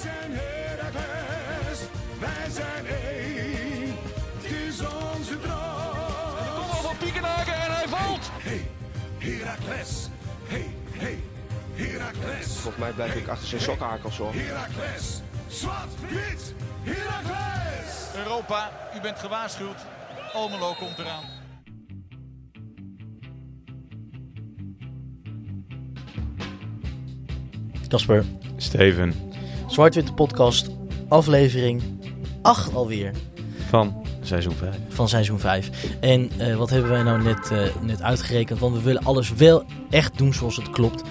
zijn Heracles, wij zijn één. Het is onze droom. Kom op van Piekenhaken en hij valt. Hey, Heracles. Hey, hey, Heracles. Volgens mij blijf ik achter zijn sokkenhakels hoor. Heracles. Zwart, wit, Heracles. Europa, u bent gewaarschuwd. Almelo komt eraan. Casper, Steven Zwart-Witte Podcast, aflevering 8 alweer van seizoen 5. van seizoen 5. En eh, wat hebben wij nou net, eh, net uitgerekend? Want we willen alles wel echt doen zoals het klopt.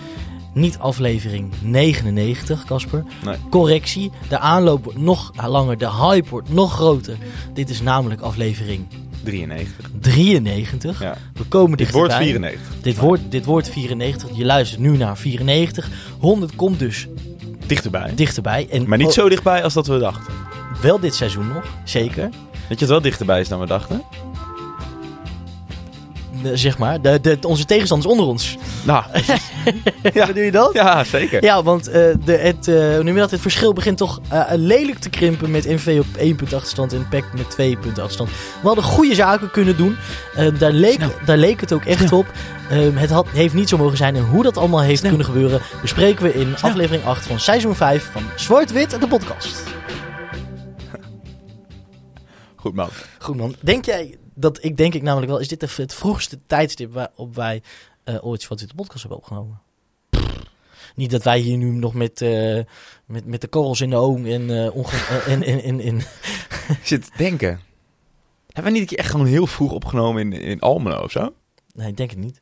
Niet aflevering 99, Casper. Nee. Correctie, de aanloop wordt nog langer, de hype wordt nog groter. Dit is namelijk aflevering 93. 93. Ja. We komen Dit wordt dichterbij. 94. Dit wordt, dit wordt 94. Je luistert nu naar 94. 100 komt dus Dichterbij. dichterbij. En Maar niet oh, zo dichtbij als dat we dachten. Wel dit seizoen nog, zeker. Weet je wat wel dichterbij is dan we dachten? De- zeg maar, de, de, onze tegenstanders onder ons. Nou, Ja. Bedoel je dat? ja, zeker. Ja, want eh, de, het, eh, hoe noem je dat? het verschil begint toch eh, lelijk te krimpen met MV op 1 punt achterstand en PEC met 2 punten achterstand. We hadden goede zaken kunnen doen. Eh, daar, leek, daar leek het ook echt op. Ehm, het had, heeft niet zo mogen zijn. En hoe dat allemaal heeft kunnen gebeuren, bespreken we in aflevering 8 van seizoen 5 van Zwart-Wit, de podcast. Goed man. Goed man. Denk jij dat, ik denk ik namelijk wel, is dit het vroegste tijdstip waarop wij eh, ooit Zwart-Wit de podcast hebben opgenomen? Niet dat wij hier nu nog met, eh, met, met de korrels in de oom en, eh, en, en, en, en Ik zit te denken. Hebben we niet echt gewoon heel vroeg opgenomen in, in Almelo of zo? Nee, ik denk het niet.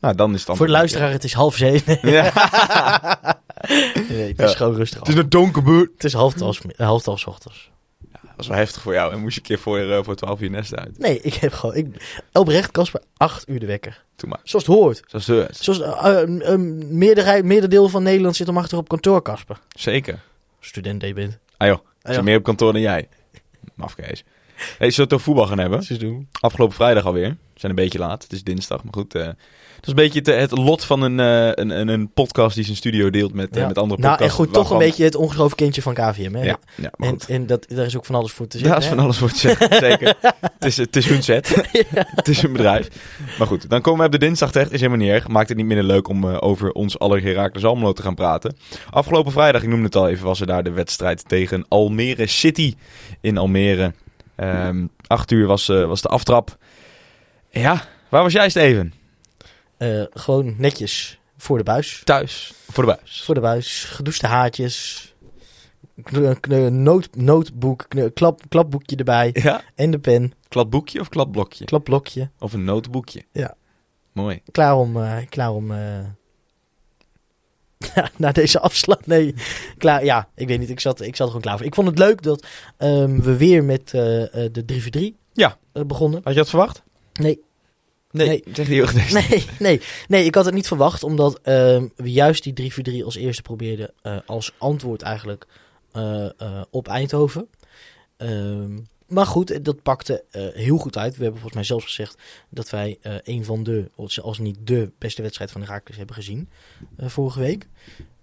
Nou, dan is het dan... Voor de luisteraar, het is half zeven. Ja. nee, het is Ja. gewoon rustig. Het is een donkerbuurt. Het is half twaalf, half twaalf ochtends. Dat is wel heftig voor jou. En moest je een keer voor, eh, voor 12 uur nest uit. Nee, ik heb gewoon... Ik, oprecht, Casper, acht uur de wekker. Doe maar. Zoals het hoort. Zoals de... Zoals eh, eh, een meerderheid, meerderdeel van Nederland zit om achter op kantoor, Casper. Zeker. Student je bent. Ah joh, ze ja. zijn meer op kantoor dan jij. Mafkees. Hey, zullen we het over voetbal gaan hebben? Doen. Afgelopen vrijdag alweer. We zijn een beetje laat. Het is dinsdag, maar goed. eh dat is een beetje het, het lot van een, eh, een, een, een podcast die zijn studio deelt met, eh, met andere Nou, podcasts. en goed, toch een beetje het ongeschoven kindje van KVM, hè? Ja, ja maar En, goed. en dat, daar is ook van alles voor te zeggen. Daar is van alles voor te zeggen, zeker. Het is, het is hun set. Het is hun bedrijf. Maar goed, dan komen we op de dinsdag terecht. Is helemaal niet erg. Maakt het niet minder leuk om eh, over ons aller Heracles Almelo te gaan praten. Afgelopen vrijdag, ik noemde het al even, was er daar de wedstrijd tegen Almere City in Almere. Ehm acht uur was, eh, was de aftrap. Ja, waar was jij Steven? Eh, gewoon netjes voor de buis. Thuis. Voor de buis. Voor de buis. Gedouchte haartjes. Kn- noot, notebook. klap, klapboekje erbij. Ja, En de pen. kladboekje of kladblokje? Klapblokje. Of een notenboekje? Ja. Mooi. Klaar om... eh, klaar om eh, na deze afslag. Nee, klaar. Ja, ik weet niet. Ik zat, ik zat er gewoon klaar voor. Ik vond het leuk dat ehm, we weer met eh, eh, de 3v3 Ja. eh, begonnen. Had je dat verwacht? Nee. Nee. Nee. Zeg gedest. Nee, nee, nee, ik had het niet verwacht, omdat ehm, we juist die 3-4-3 als eerste probeerden als antwoord eigenlijk op Eindhoven. Ehm, maar goed, dat pakte eh, heel goed uit. We hebben volgens mij zelfs gezegd dat wij eh, een van de, als niet de beste wedstrijd van de Herakles hebben gezien eh, vorige week.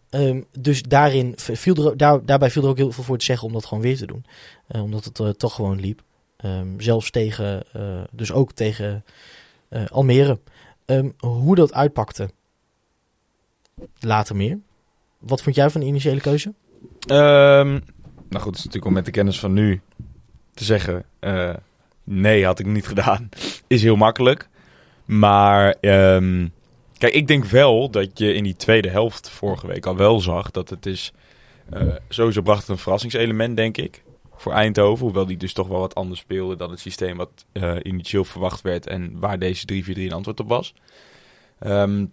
Ehm, dus daarin viel er, daar, daarbij viel er ook heel veel voor te zeggen om dat gewoon weer te doen. Omdat het toch gewoon liep. Ehm, zelfs tegen, dus ook tegen Almere. Ehm, hoe dat uitpakte, later meer. Wat vond jij van de initiële keuze? Nou goed, het is natuurlijk om met de kennis van nu te zeggen... eh, nee, had ik niet gedaan. Is heel makkelijk. Maar ehm, kijk, ik denk wel dat je in die tweede helft vorige week al wel zag... dat het is... eh, sowieso bracht het een verrassingselement, denk ik. Voor Eindhoven. Hoewel die dus toch wel wat anders speelde dan het systeem wat eh, initieel verwacht werd... en waar deze 3-4-3 een antwoord op was. Ehm,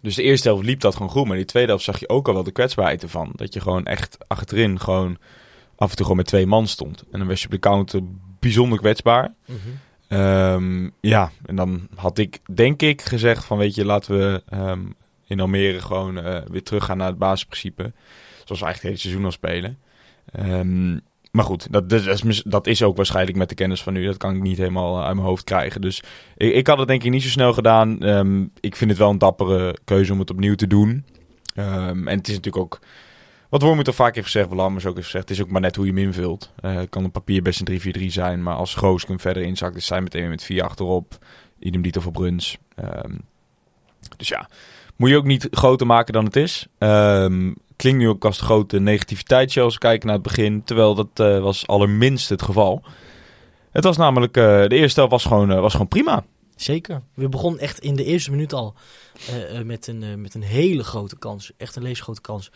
dus de eerste helft liep dat gewoon goed. Maar de tweede helft zag je ook al wel de kwetsbaarheid ervan. Dat je gewoon echt achterin gewoon af en toe gewoon met twee man stond. En dan was je op de counter bijzonder kwetsbaar. Ehm, ja, en dan had ik denk ik gezegd van weet je, laten we ehm, in Almere gewoon eh, weer teruggaan naar het basisprincipe. Zoals we eigenlijk het hele seizoen al spelen. Ehm, maar goed, dat, dat, is, dat is ook waarschijnlijk met de kennis van nu. Dat kan ik niet helemaal uit mijn hoofd krijgen. Dus ik, ik had het denk ik niet zo snel gedaan. Ik vind het wel een dappere keuze om het opnieuw te doen. En het is natuurlijk ook... Wat Wormoed al vaak heeft gezegd, Lammers ook heeft gezegd... het is ook maar net hoe je hem invult. Het kan op papier best een 3-4-3 zijn... maar als Rooskum verder inzakt... is zij meteen met 4 achterop. Idem dito voor Bruns. Ehm, dus ja, moet je ook niet groter maken dan het is. Ehm, klinkt nu ook als grote negativiteit als we kijken naar het begin. Terwijl dat eh, was allerminst het geval. Het was namelijk... eh, de eerste helft was gewoon, was gewoon prima. Zeker. We begonnen echt in de eerste minuut al met, een, met een hele grote kans. Echt een levensgrote kans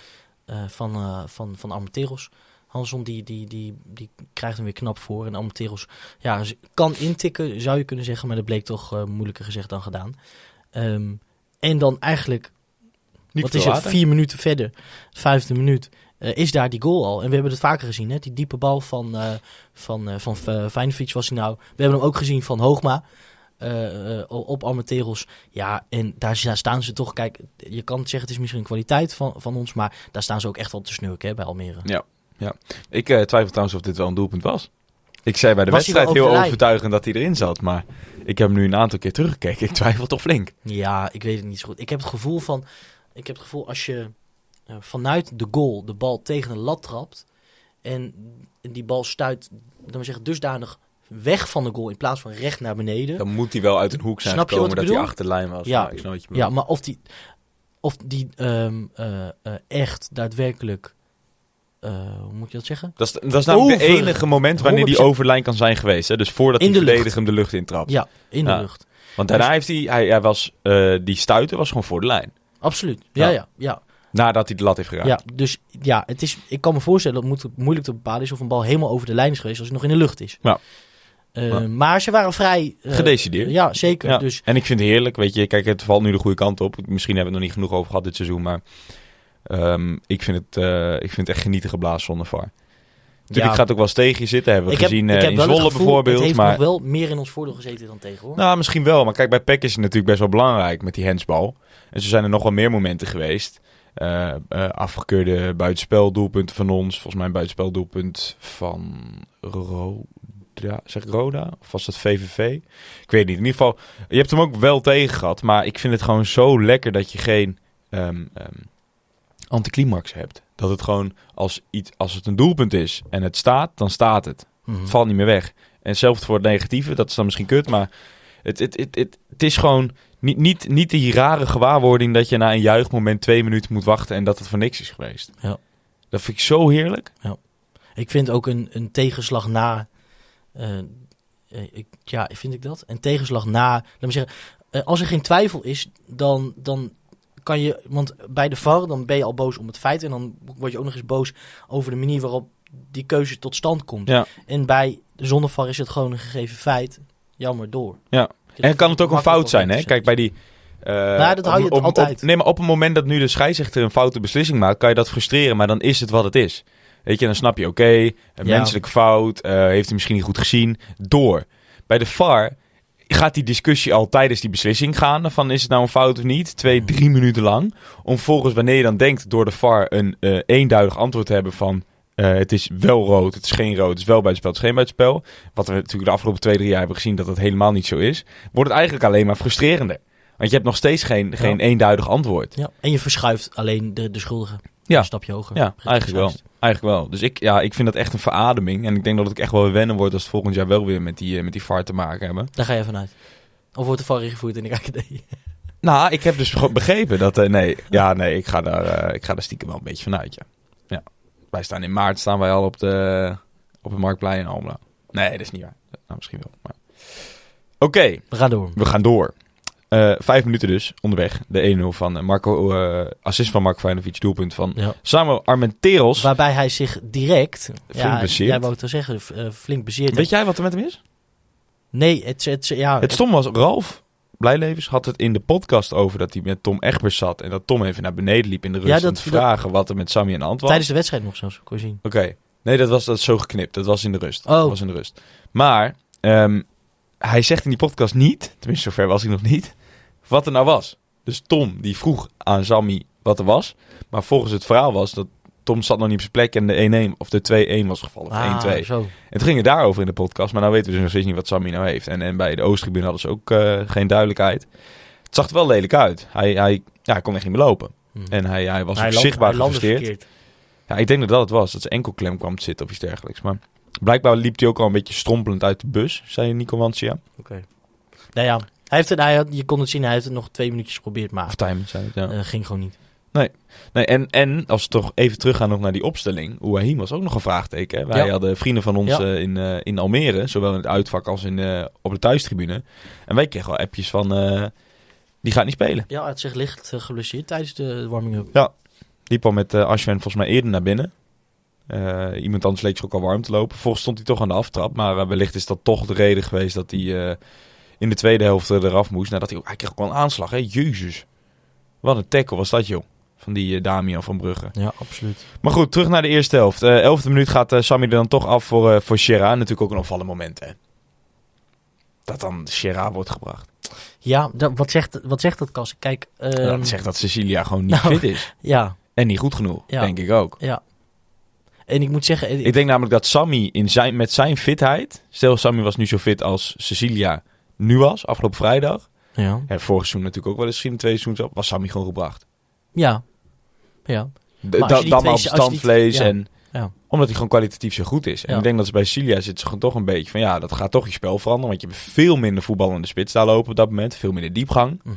van, eh van, van Armenteros. Hanson die, die, die, die krijgt hem weer knap voor. En Armenteros ja, kan intikken, zou je kunnen zeggen. Maar dat bleek toch eh, moeilijker gezegd dan gedaan. Ehm, en dan eigenlijk, Niet wat is het, vier minuten verder, vijfde minuut, eh, is daar die goal al. En we hebben het vaker gezien, hè? die diepe bal van, eh van, eh van Vijnovic was hij nou. We hebben hem ook gezien van Hoogma. Eh, op Armenteros. Ja, en daar sta- staan ze toch. Kijk, je kan zeggen het is misschien een kwaliteit van, van ons, maar daar staan ze ook echt wel te snurken hè, bij Almere. Ik eh, twijfel trouwens of dit wel een doelpunt was. Ik zei bij de Was wedstrijd heel overtuigend dat hij erin zat. Maar ik heb nu een aantal keer teruggekeken. Ik twijfel toch flink. Ja, ik weet het niet zo goed. Ik heb het gevoel van. Ik heb het gevoel als je vanuit de goal de bal tegen een lat trapt. En die bal stuit, dan maar zeggen, dusdanig weg van de goal in plaats van recht naar beneden. Dan moet hij wel uit een hoek zijn Snap je gekomen wat dat hij bedoel? achter de lijn was. Ja. Ik snap wat je Ja, maar of die, of die ehm, eh, eh, echt daadwerkelijk. eh, hoe moet je dat zeggen? Dat is, dat is namelijk het enige moment wanneer die 100% over de lijn kan zijn geweest. Hè? Dus voordat In de verdediger hem de lucht intrapt. Ja, in de Ja. lucht. Want daarna Dus- heeft hij, hij, hij was, die stuiter was gewoon voor de lijn. Absoluut. Ja, Ja. ja, ja. Nadat hij de lat heeft geraakt. Ja, dus ja, het is, ik kan me voorstellen dat het moeilijk te bepalen is of een bal helemaal over de lijn is geweest als hij nog in de lucht is. Ja. Eh. Maar ze waren vrij... eh, Gedecideerd. Ja, zeker. Ja. Dus En ik vind het heerlijk, weet je, kijk, het valt nu de goede kant op. Misschien hebben we het nog niet genoeg over gehad dit seizoen, maar ehm, ik, vind het, eh, ik vind het echt genieten geblazen zonder VAR. Natuurlijk Ja. gaat het ook wel eens tegen je zitten, hebben we ik heb, gezien ik heb in het Zwolle gevoel, bijvoorbeeld. het heeft maar, nog wel meer in ons voordeel gezeten dan tegen hoor. Nou, misschien wel, maar kijk, bij PEC is het natuurlijk best wel belangrijk met die handsbal. En zo zijn er nog wel meer momenten geweest. Eh, afgekeurde buitenspeldoelpunten van ons. Volgens mij een buitenspeldoelpunt van Roda. Zeg Roda? Of was dat VVV? Ik weet niet. In ieder geval, je hebt hem ook wel tegen gehad. Maar ik vind het gewoon zo lekker dat je geen ehm, anticlimax hebt. Dat het gewoon, als, iets, als het een doelpunt is en het staat, dan staat het. Mhm. Het valt niet meer weg. En hetzelfde voor het negatieve, dat is dan misschien kut, maar het, het, het, het, het is gewoon niet, niet, niet die rare gewaarwording dat je na een juichmoment twee minuten moet wachten en dat het voor niks is geweest. Ja. Dat vind ik zo heerlijk. Ik vind ook een, een tegenslag na... eh, eh, ik, ja, vind ik dat? Een tegenslag na... Laat me zeggen, eh, als er geen twijfel is, dan, dan kan je... Want bij de VAR, dan ben je al boos om het feit. En dan word je ook nog eens boos over de manier waarop die keuze tot stand komt. Ja. En bij zonder VAR is het gewoon een gegeven feit. Jammer door. Ja. En kan het ook een fout zijn, hè? Kijk, bij die... Nou, dat hou je op- op- altijd. op- nee, maar op het moment dat nu de scheidsrechter een foute beslissing maakt, kan je dat frustreren, maar dan is het wat het is. Weet je, dan snap je, oké, een Ja. menselijke fout, eh, heeft hij misschien niet goed gezien, door. Bij de VAR gaat die discussie al tijdens die beslissing gaan, van is het nou een fout of niet, twee, drie minuten lang, om volgens wanneer je dan denkt door de VAR een eh, eenduidig antwoord te hebben van eh, het is wel rood, het is geen rood, het is wel buitenspel, het is geen buitenspel. Wat we natuurlijk de afgelopen twee, drie jaar hebben gezien dat dat helemaal niet zo is. Wordt het eigenlijk alleen maar frustrerender. Want je hebt nog steeds geen, geen eenduidig antwoord. Ja. En je verschuift alleen de, de schuldige Ja. een stapje hoger. Ja, eigenlijk wel. Eigenlijk wel. Dus ik, ja, ik vind dat echt een verademing. En ik denk dat het echt wel weer wennen wordt als het volgend jaar wel weer met die, eh, met die VAR te maken hebben. Daar ga je vanuit. Of wordt de VAR ingevoerd in de KKD? Nou, ik heb dus begrepen dat... eh, nee, ja, nee, ik ga, daar, eh, ik ga daar stiekem wel een beetje vanuit, ja. ja. Wij staan in maart, staan wij al op, de, op het Marktplein in Almelo. Nee, dat is niet waar. Nou, misschien wel. maar- Oké, We gaan door. we gaan door. Eh, vijf minuten dus, onderweg. De 1-0 van eh, Marco, eh, assist van Marco Vijnovic, doelpunt van Ja. Samuel Armenteros. Waarbij hij zich direct... Flink bezeerd. Jij wou het al zeggen, flink bezeerd. Weet jij wat er met hem is? Nee, het, het, ja, Het stom was, Ralf Blijlevens had het in de podcast over dat hij met Tom Egbers zat. En dat Tom even naar beneden liep in de rust Ja, om dat- te vragen wat er met Sammy aan de hand was. tijdens de wedstrijd nog zelfs, kon je zien. Oké. Nee, dat was dat is zo geknipt. Dat was in de rust. Oh. Dat was in de rust. Maar ehm, hij zegt in die podcast niet, tenminste zover was hij nog niet, wat er nou was. Dus Tom die vroeg aan Sammy wat er was. Maar volgens het verhaal was dat Tom zat nog niet op zijn plek en de 1-1 of de 2-1 was gevallen. Of Ah, 1-2. zo. En toen ging het daarover in de podcast, maar nou weten we dus nog steeds niet wat Sammy nou heeft. En, en bij de Oosttribune hadden ze ook eh, geen duidelijkheid. Het zag er wel lelijk uit. Hij, hij, ja, hij kon echt niet meer lopen. Hm. En hij, hij was Hij zichtbaar gefrustreerd. Ja, ik denk dat dat het was. Dat zijn enkelklem kwam te zitten of iets dergelijks. Maar blijkbaar liep hij ook al een beetje strompelend uit de bus, zei Nico Wansia. Oké. Nou ja, hij heeft het, hij had, je kon het zien, hij heeft het nog twee minuutjes geprobeerd, maar Of Timon zei het, ja. eh, ging gewoon niet. Nee, en, en als we toch even teruggaan nog naar die opstelling. Ouahim was ook nog een vraagteken. Hè? Wij Ja. hadden vrienden van ons Ja. eh, in, eh, in Almere, zowel in het uitvak als in, op de thuistribune. En wij kregen wel appjes van, die gaat niet spelen. Ja, het zich licht geblesseerd tijdens de warming-up. Die kwam met Ashwin volgens mij eerder naar binnen. Iemand anders leek zich ook al warm te lopen. Volgens stond hij toch aan de aftrap. Maar wellicht is dat toch de reden geweest dat hij in de tweede helft er eraf moest. Nadat hij, ook- hij kreeg ook wel een aanslag, hè? Jezus. Wat een tackle was dat, joh. Van die eh, Damian van Brugge. Ja, absoluut. Maar goed, terug naar de eerste helft. Eh elfde minuut gaat eh, Sammy er dan toch af voor, eh voor Sierra. Natuurlijk ook een opvallend moment, hè. Dat dan Sierra wordt gebracht. Ja, dat, wat, zegt, wat zegt dat, Kas? Kijk, ehm, dat zegt dat Cecilia gewoon niet nou, fit is. ja, En niet goed genoeg, Ja. denk ik ook. ja. En ik moet zeggen, ik- Ik denk namelijk dat Sammy in zijn, met zijn fitheid... Stel, Sammy was nu zo fit als Cecilia nu was, afgelopen vrijdag. ja, Ja, vorig seizoen natuurlijk ook wel eens, misschien twee seizoens op, was Sammy gewoon gebracht. ja, ja, Maar dan maar op standvlees ja. en... Ja. Omdat hij gewoon kwalitatief zo goed is. En Ja. ik denk dat ze bij Cilia zit ze gewoon toch een beetje van... Ja, dat gaat toch je spel veranderen. Want je hebt veel minder voetbal in de spits daar lopen op dat moment. Veel minder diepgang. mhm.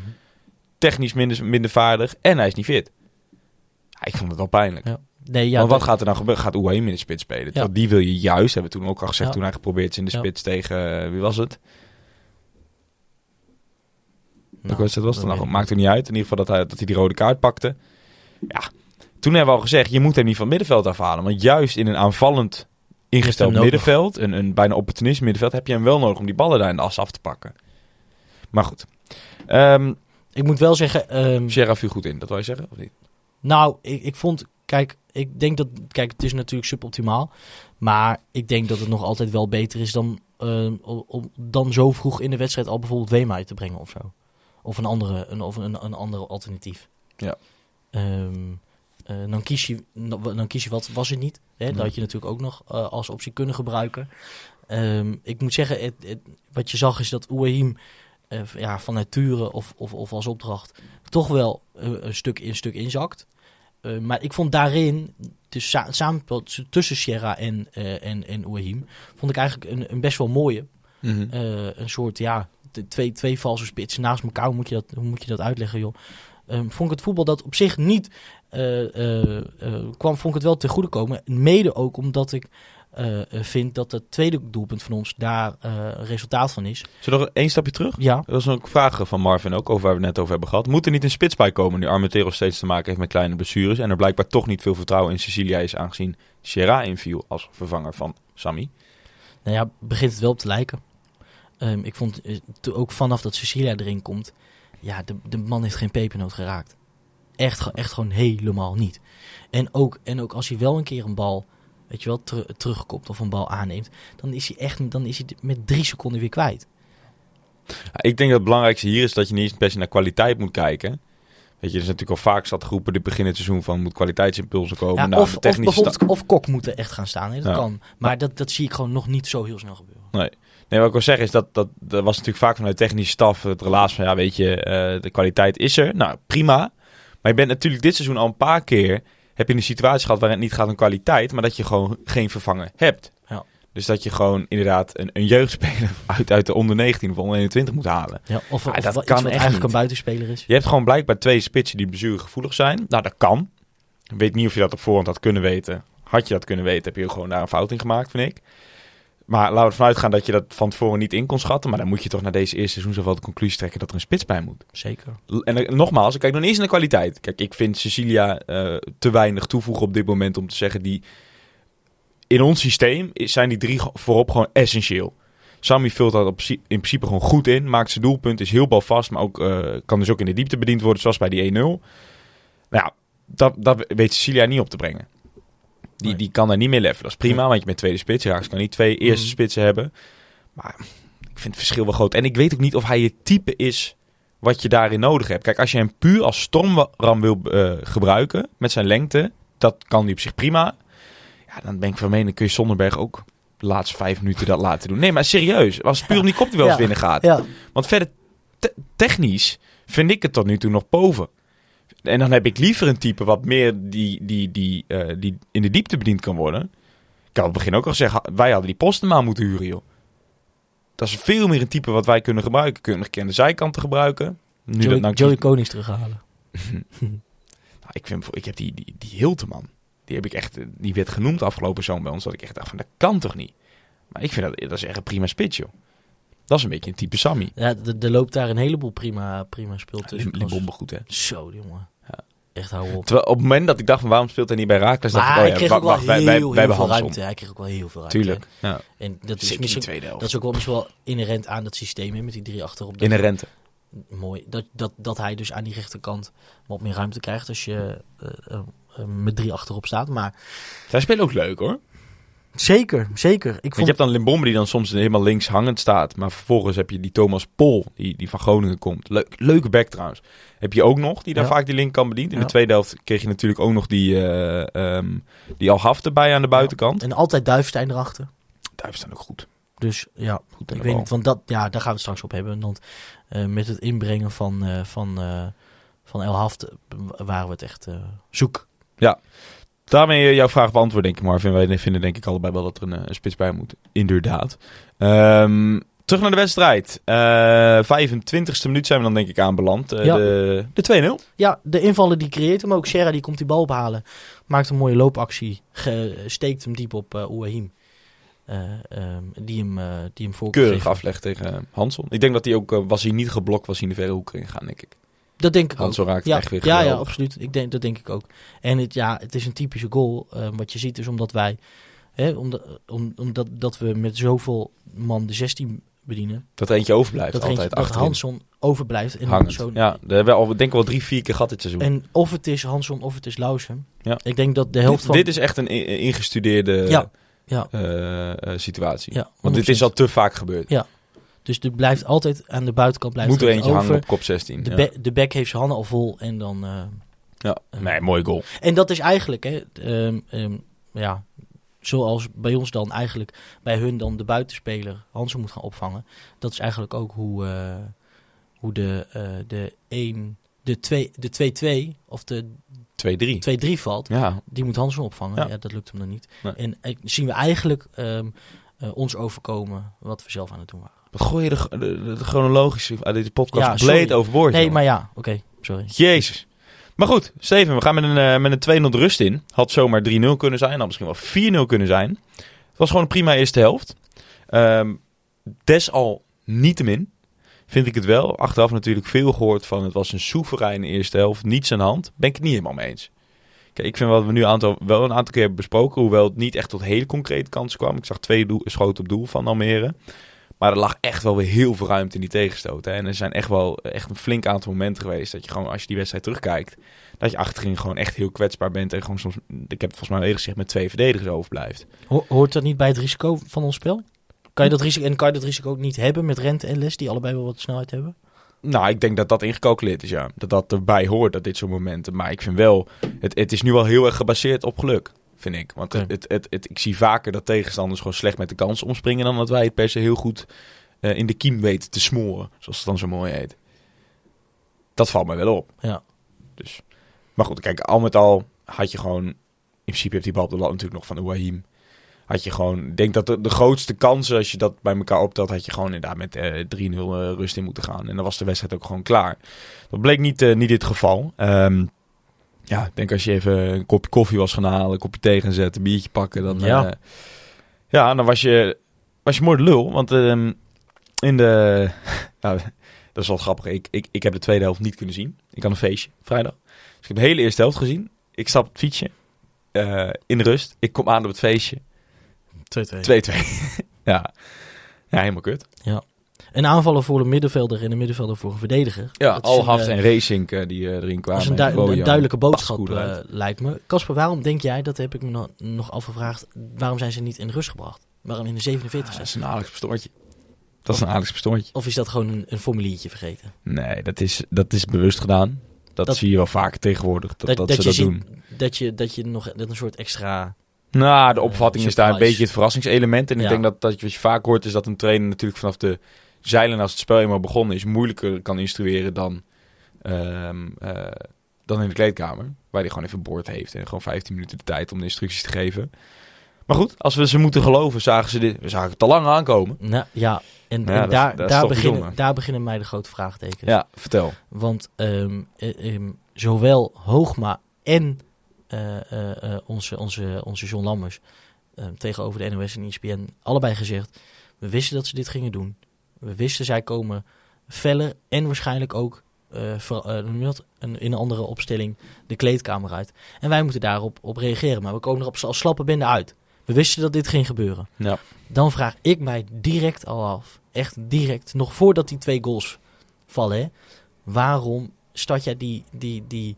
Technisch minder, minder vaardig. En hij is niet fit. Ja, ik vond het wel pijnlijk. ja. Nee, ja, Want wat gaat er nou gebeuren? Gaat Ouahim in de spits spelen? Die wil je juist, hebben we toen ook al gezegd... Toen hij geprobeerd is in de spits tegen... eh, wie was het? Nou, wedstrijd was het nou? Maakt er niet uit. In ieder geval dat hij, dat hij die rode kaart pakte. Ja, toen hebben we al gezegd... je moet hem niet van het middenveld afhalen. Want juist in een aanvallend ingesteld middenveld... Een, een bijna opportunistisch middenveld... heb je hem wel nodig om die ballen daar in de as af te pakken. Maar goed. Ehm Ik moet wel zeggen, ehm, Sierra viel goed in. Dat wil je zeggen? Of niet? nou, ik, ik vond, kijk, ik denk dat, kijk, het is natuurlijk suboptimaal, maar ik denk dat het nog altijd wel beter is dan, ehm, om, dan zo vroeg in de wedstrijd al bijvoorbeeld Wema uit te brengen of zo. Of een andere, een, of een, een andere alternatief. Ja. Ehm, eh, dan, kies je, dan kies je wat was het niet. Hè? Dat had je natuurlijk ook nog eh, als optie kunnen gebruiken. Ehm, ik moet zeggen, het, het- wat je zag is dat Ouahim eh, ja, van nature of, of, of als opdracht toch wel een, stuk, een stuk inzakt. Maar ik vond daarin, dus sa samenspel tussen Sierra en, en, en Ouahim, vond ik eigenlijk een, een best wel mooie. Eh, een soort, ja, twee, twee valse spitsen naast elkaar. Hoe moet je dat, hoe moet je dat uitleggen, joh? Ehm, vond ik het voetbal dat op zich niet eh, eh, eh, kwam, vond ik het wel ten goede komen. Mede ook omdat ik vind dat het tweede doelpunt van ons daar resultaat van is. Zullen we nog één stapje terug? Ja, Dat was ook vragen van Marvin ook, over waar we het net over hebben gehad. Moet er niet een spits bij komen nu Armentero steeds te maken heeft met kleine blessures... en er blijkbaar toch niet veel vertrouwen in Cecilia is... aangezien Sierra inviel als vervanger van Sammy? nou ja, begint het wel op te lijken. Ehm, ik vond eh, ook vanaf dat Cecilia erin komt, ja, de, de man heeft geen pepernoot geraakt. Echt, echt gewoon helemaal niet. En ook, en ook als hij wel een keer een bal, weet je wel, ter- terugkomt of een bal aanneemt, dan is hij echt, dan is hij met drie seconden weer kwijt. Ik denk dat het belangrijkste hier is dat je niet eens per se naar kwaliteit moet kijken. Weet je, er is natuurlijk al vaak zat geroepen dit begin het seizoen van moet kwaliteitimpulsen komen. Ja, nou, of, de of bijvoorbeeld of Kok moet er echt gaan staan. hè, dat Ja. kan. Maar dat, dat zie ik gewoon nog niet zo heel snel gebeuren. Nee, wat ik wil zeggen is dat, dat dat was natuurlijk vaak vanuit technische staf het relaas van ja, weet je, eh, de kwaliteit is er. Nou, prima. Maar je bent natuurlijk dit seizoen al een paar keer heb je een situatie gehad waarin het niet gaat om kwaliteit, maar dat je gewoon geen vervanger hebt. Ja. Dus dat je gewoon inderdaad een, een jeugdspeler uit, uit de onder 19 of onder 21 moet halen. Ja, of, dat kan eigenlijk niet. een buitenspeler is. Je hebt gewoon blijkbaar twee spitsen die blessuregevoelig zijn. Nou, dat kan. Ik weet niet of je dat op voorhand had kunnen weten. Had je dat kunnen weten, heb je gewoon daar een fout in gemaakt, vind ik. Maar laten we ervan uitgaan dat je dat van tevoren niet in kon schatten. Maar dan moet je toch na deze eerste seizoen zoveel de conclusie trekken dat er een spits bij moet. Zeker. En eh, nogmaals, ik kijk nog niet eens naar de kwaliteit. Kijk, ik vind Cecilia eh, te weinig toevoegen op dit moment om te zeggen die... In ons systeem zijn die drie voorop gewoon essentieel. Sammy vult dat op, in principe gewoon goed in. Maakt zijn doelpunt, is heel balvast. Maar ook, eh, kan dus ook in de diepte bediend worden, zoals bij die 1-0. Nou ja, dat, dat weet Cecilia niet op te brengen. Die, Nee. die kan daar niet meer leffen. Dat is prima, want je bent tweede spits. Ze kan niet twee eerste Mhm. spitsen hebben. Maar ik vind het verschil wel groot. En ik weet ook niet of hij het type is wat je daarin nodig hebt. Kijk, als je hem puur als stormram wil eh, gebruiken, met zijn lengte, dat kan hij op zich prima. Ja, dan ben ik van mening, kun je Zonderberg ook de laatste vijf minuten dat laten doen. Nee, maar serieus, als puur om die kop die wel eens Ja. binnen gaat. Ja, Want verder, te- technisch vind ik het tot nu toe nog boven. En dan heb ik liever een type wat meer die, die, die, eh, die in de diepte bediend kan worden. Ik had op het begin ook al gezegd, ha- wij hadden die Postema moeten huren, joh. Dat is veel meer een type wat wij kunnen gebruiken. Kunnen we aan de zijkanten gebruiken. Nu Joey, dat nou Joey Konings terughalen. Nou, ik, vind, ik heb die, die, die Hilteman. Die heb ik echt, eh, die werd genoemd afgelopen zomer bij ons. Dat ik echt dacht van, dat kan toch niet? Maar ik vind dat, dat is echt een prima spits, joh. Dat is een beetje een type Sammy. Ja, er loopt daar een heleboel prima, prima speel Ja, tussen. Lim- Limbombe goed, hè. Zo, jongen. Echt hou op. Terwijl op het moment dat ik dacht van, waarom speelt hij niet bij Raakles? dacht ik, oh ja, kreeg wa- ook wel wacht, wij, heel, wij, heel wij veel ruimte. Hij kreeg ook wel heel veel ruimte. Tuurlijk, ja. En dat is misschien... tweede helft. Dat is ook wel misschien wel inherent aan dat systeem, met die drie achterop. Dat- Inherente. Mooi. Dat, dat, dat hij dus aan die rechterkant wat meer ruimte krijgt als je eh, eh, eh, met drie achterop staat. Maar Zij spelen ook leuk, hoor. Zeker, zeker. Ik vond... je hebt dan Limbombe die dan soms helemaal links hangend staat. Maar vervolgens heb je die Thomas Pol, die, die van Groningen komt. Leuk, leuke back trouwens. Heb je ook nog, die daar Ja. vaak die link kan bedienen. In Ja. de tweede helft kreeg je natuurlijk ook nog die, eh ehm die Al-Hafte bij aan de buitenkant. En altijd Duivenstein erachter. Duif staan ook goed. Dus ja, Goed ik weet bal. niet, want dat, ja, daar gaan we het straks op hebben. Want eh, met het inbrengen van, eh, van, van El Haft eh, waren we het echt zoek. Daarmee eh, jouw vraag beantwoord, denk ik, Marvin. Wij vinden denk ik allebei wel dat er een, eh, een spits bij moet. Inderdaad. Ehm, terug naar de wedstrijd. Eh 25e minuut zijn we dan denk ik aanbeland. Eh, Ja. De, de 2-0. Ja, de invaller die creëert hem ook. Serra die komt die bal ophalen. Maakt een mooie loopactie. Ge- steekt hem diep op uh, Ouahim. Eh, ehm, die hem, eh die hem voor Keurig afleg tegen Hanson. Ik denk dat hij ook, was hij niet geblokt, was hij in de verre hoek ingegaan, denk ik. Dat denk ik ook. Hanson raakt Ja, echt weer ja, ja, absoluut. Ik denk, dat denk ik ook. En het, ja, het is een typische goal. eh, wat je ziet is omdat wij... Hè, omdat, om, omdat dat we met zoveel man de 16 bedienen. Dat eentje overblijft, Dat, altijd eentje, dat. Hansson overblijft. En Hangend. zo- Ja, daar hebben we al, denk ik wel drie, vier keer gehad dit seizoen. En of het is Hansson of het is Lausen. Ja. Ik denk dat de helft dit, van... dit is echt een ingestudeerde Ja, ja. eh, eh, situatie. Ja, Want dit 100%. is al te vaak gebeurd. Ja, Dus er blijft altijd aan de buitenkant blijft Moet er eentje over. hangen op kop 16. De, ja. be- de back heeft zijn handen al vol en dan... eh, ja. Nee, mooi goal. En dat is eigenlijk, hè, ehm, ehm, ja, zoals bij ons dan eigenlijk bij hun dan de buitenspeler Hansen moet gaan opvangen. Dat is eigenlijk ook hoe, eh, hoe de, eh, de 1, de 2, de 2-2 of de 2-3. 2-3 valt. Ja, Die moet Hansen opvangen. Ja. Ja. dat lukt hem dan niet. Nee. En eh, zien we eigenlijk ehm, eh, ons overkomen wat we zelf aan het doen waren. Wat gooi je de, de, de, de chronologische uit deze podcast Ja, compleet sorry. overboord. Nee, jongen. maar ja, oké, sorry. Jezus. Maar goed, Steven, we gaan met een, eh, met een 2-0 de rust in. Had zomaar 3-0 kunnen zijn, had misschien wel 4-0 kunnen zijn. Het was gewoon een prima eerste helft. Ehm desalniettemin vind ik het wel. Achteraf natuurlijk veel gehoord van het was een soevereine eerste helft. Niets aan de hand. Ben ik het niet helemaal mee eens. Kijk, ik vind wat we nu een aantal, wel een aantal keer hebben besproken. Hoewel het niet echt tot hele concrete kansen kwam. Ik zag twee schoten op doel van Almere. Maar er lag echt wel weer heel veel ruimte in die tegenstoot. Hè. En er zijn echt wel echt een flink aantal momenten geweest. Dat je gewoon, als je die wedstrijd terugkijkt. Dat je achterin gewoon echt heel kwetsbaar bent. En gewoon soms, ik heb het volgens mij eerder gezegd, met twee verdedigers overblijft. Ho- hoort dat niet bij het risico van ons spel? Kan je dat risico, en kan je dat risico ook niet hebben met Rente en Les, die allebei wel wat snelheid hebben? Nou, ik denk dat dat ingecalculeerd is, ja. Dat dat erbij hoort, dat dit soort momenten. Maar ik vind wel, het, het is nu wel heel erg gebaseerd op geluk, vind ik. Want het, het, het, ik zie vaker dat tegenstanders gewoon slecht met de kans omspringen... dan dat wij het per se heel goed eh, in de kiem weten te smoren, zoals het dan zo mooi heet. Dat valt mij wel op. Ja. Dus. Maar goed, kijk, al met al had je gewoon... In principe heeft die bal op de lat natuurlijk nog van Ouahim. Had je gewoon... Ik denk dat de, de grootste kansen, als je dat bij elkaar optelt... had je gewoon inderdaad met eh 3-0 eh, rust in moeten gaan. En dan was de wedstrijd ook gewoon klaar. Dat bleek niet, eh, niet dit geval. Ehm, ja, ik denk als je even een kopje koffie was gaan halen... een kopje thee gaan zetten, een biertje pakken... Dan, Ja. ja. ja, dan was je, was je mooi de lul. Want ehm, in de... ja, dat is wel grappig. Ik, ik, ik heb de tweede helft niet kunnen zien. Ik had een feestje, vrijdag. Dus ik heb de hele eerste helft gezien. Ik stap op het fietsje. eh, in de rust. Ik kom aan op het feestje. 2-2. 2-2. ja. ja, helemaal kut. Een aanvaller voor een middenvelder en een middenvelder voor een verdediger. Ja, Dat Alhaft en eh, Racing eh, die eh, erin kwamen. Dat is een, En du- Bojan. een duidelijke boodschap, eh, lijkt me. Casper, waarom denk jij, dat heb ik me nog, nog afgevraagd, waarom zijn ze niet in rust gebracht? Waarom in de 47 Ah, dat is een Alex Pastoortje. Dat is een Alex Pastoortje. Of is dat gewoon een, een formuliertje vergeten? Nee, dat is, dat is bewust gedaan. Dat, Dat- zie je wel vaak tegenwoordig. Dat, dat, ze je dat ziet doen. Dat je, dat je nog dat een soort extra... Nou, de Eh, opvatting is daar een beetje het verrassingselement. En ik denk dat, dat je, wat je vaak hoort is dat een trainer natuurlijk vanaf de zeilen als het spel eenmaal begonnen is, moeilijker kan instrueren dan, ehm, eh, dan in de kleedkamer. Waar hij gewoon even boord heeft en gewoon 15 minuten de tijd om de instructies te geven. Maar goed, als we ze moeten geloven, zagen ze dit, we zagen het al lang aankomen. Nou, ja, en, Ja, en daar, dat daar, beginnen, daar beginnen mij de grote vraagtekens. Ja, vertel. Want ehm, eh, ehm, zowel Hoogma en eh, eh, onze, onze, onze John Lammers tegenover de NOS en ESPN allebei gezegd... we wisten dat ze dit gingen doen. We wisten zij komen feller en waarschijnlijk ook eh, ver- eh, in een andere opstelling de kleedkamer uit. En wij moeten daarop op reageren. Maar we komen er op als slappe bende uit. We wisten dat dit ging gebeuren. Ja. Dan vraag ik mij direct al af, echt direct, nog voordat die twee goals vallen, hè, waarom start jij die, die, die,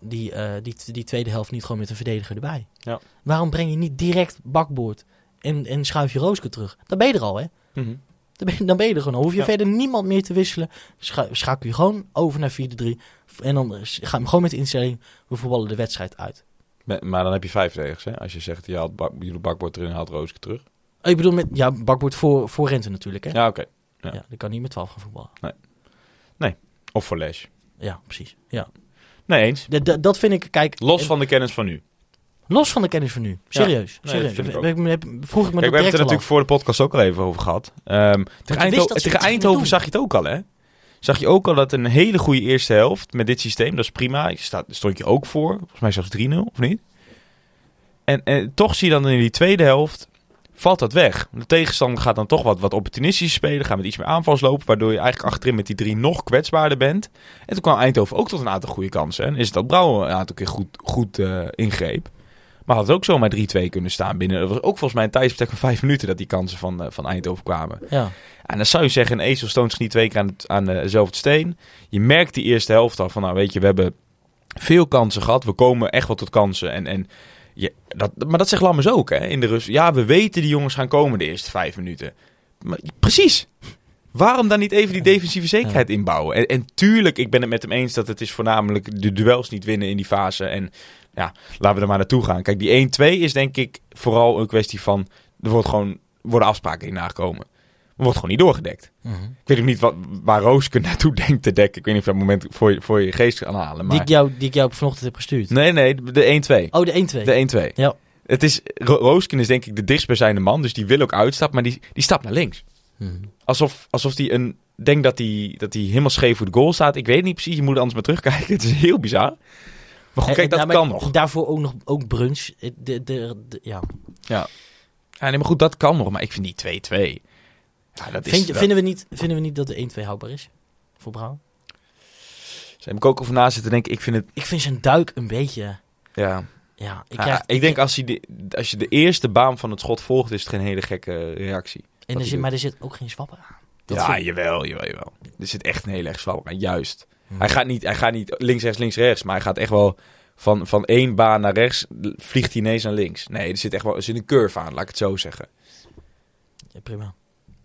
die, eh, die, die tweede helft niet gewoon met een verdediger erbij? Ja. Waarom breng je niet direct bakboord en, en schuif je Rooske terug? Dan ben je er al, hè? Mhm. Dan ben je, dan ben je er gewoon. Dan hoef je Ja. verder niemand meer te wisselen. Scha schakel je gewoon over naar 4-3. En dan eh, ga je gewoon met de instelling, we voetballen de wedstrijd uit. Maar- dan heb je vijf verdedigers, hè? Als je zegt, je haalt bak, doet bakbord erin en haalt Rooske terug. Oh, Ik bedoel, met, ja, bakboord voor, voor Rente natuurlijk, hè? Ja, oké. Ja. Ja. die kan niet met 12 gaan voetballen. Of voor Les. Ja, precies. Ja. Nee, eens. D- dat vind ik, kijk... Los eh, van de kennis van nu. Los van de kennis van nu. Serieus. nee, serieus. ik vroeg ik me Kijk, we hebben het er natuurlijk voor de podcast ook al even over gehad. Ehm tegen Eindho- Eindhoven zag je het ook al, hè? Zag je ook al dat een hele goede eerste helft met dit systeem, dat is prima. Je staat, stond je ook voor. Volgens mij zelfs 3-0, of niet? En, en toch zie je dan in die tweede helft, valt dat weg. De tegenstander gaat dan toch wat, wat opportunistisch spelen, gaat met iets meer aanvals lopen, waardoor je eigenlijk achterin met die drie nog kwetsbaarder bent. En toen kwam Eindhoven ook tot een aantal goede kansen. En is het dat Brouwer een aantal keer goed, goed eh, ingreep. Maar had het ook zomaar 3-2 kunnen staan binnen. Er was ook volgens mij een tijdsbestek van vijf minuten dat die kansen van, eh, van Eindhoven kwamen. Ja. En dan zou je zeggen, een ezel stoont zich niet twee keer aan, het, aan eh, dezelfde steen. Je merkt die eerste helft al van, nou weet je, we hebben veel kansen gehad. We komen echt wel tot kansen. En, en je, dat, maar dat zegt Lammers ook, hè, in de rust. Ja, we weten die jongens gaan komen de eerste vijf minuten. Maar, precies. Waarom dan niet even die defensieve zekerheid inbouwen? En, en tuurlijk, ik ben het met hem eens dat het is voornamelijk de duels niet winnen in die fase. En ja, laten we er maar naartoe gaan. Kijk, die 1-2 is denk ik vooral een kwestie van... Er wordt gewoon, worden afspraken in nagekomen. Er wordt gewoon niet doorgedekt. Mhm. Ik weet ook niet wat, waar Rooske naartoe denkt te dekken. Ik weet niet of je dat moment voor je, voor je geest kan halen. Die, Maar... ik jou, die ik jou vanochtend heb gestuurd. Nee, nee, de 1-2. Oh, de 1-2. De 1-2. Ja. Het is, Ro- Roosken is denk ik de dichtstbijzijnde man. Dus die wil ook uitstappen. Maar die, die stapt naar links. Mhm. Alsof, alsof hij een... Denkt dat hij, dat hij helemaal scheef voor de goal staat. Ik weet niet precies. Je moet er anders maar terugkijken. Het is heel bizar. Maar goed, kijk, dat nou, kan nog. Daarvoor ook nog ook brunch. Eh, De, de, de- ja. Ja, nee, maar goed, dat kan nog. Maar ik vind die 2-2... Ja, dat is... Dat- vinden, we niet, vinden we niet dat de 1-2 houdbaar is? Voor Brouw? Daar heb ik ook over na zitten denken. Ik vind het... Ik vind zijn duik een beetje... Ja, Ja, ik, Ja, krijg, ik denk als, hij de, als je de eerste baan van het schot volgt, is het geen hele gekke reactie. en er zit, doet. maar er zit ook geen zwapper aan. Dat ja, vind- jawel, jawel, jawel. Er zit echt een hele erg zwak aan, juist. Hmm. Hij, gaat niet, hij gaat niet links, rechts, links, rechts, maar hij gaat echt wel van, van één baan naar rechts, vliegt hij ineens naar links. Nee, er zit echt wel er zit een curve aan, laat ik het zo zeggen. Ja, prima.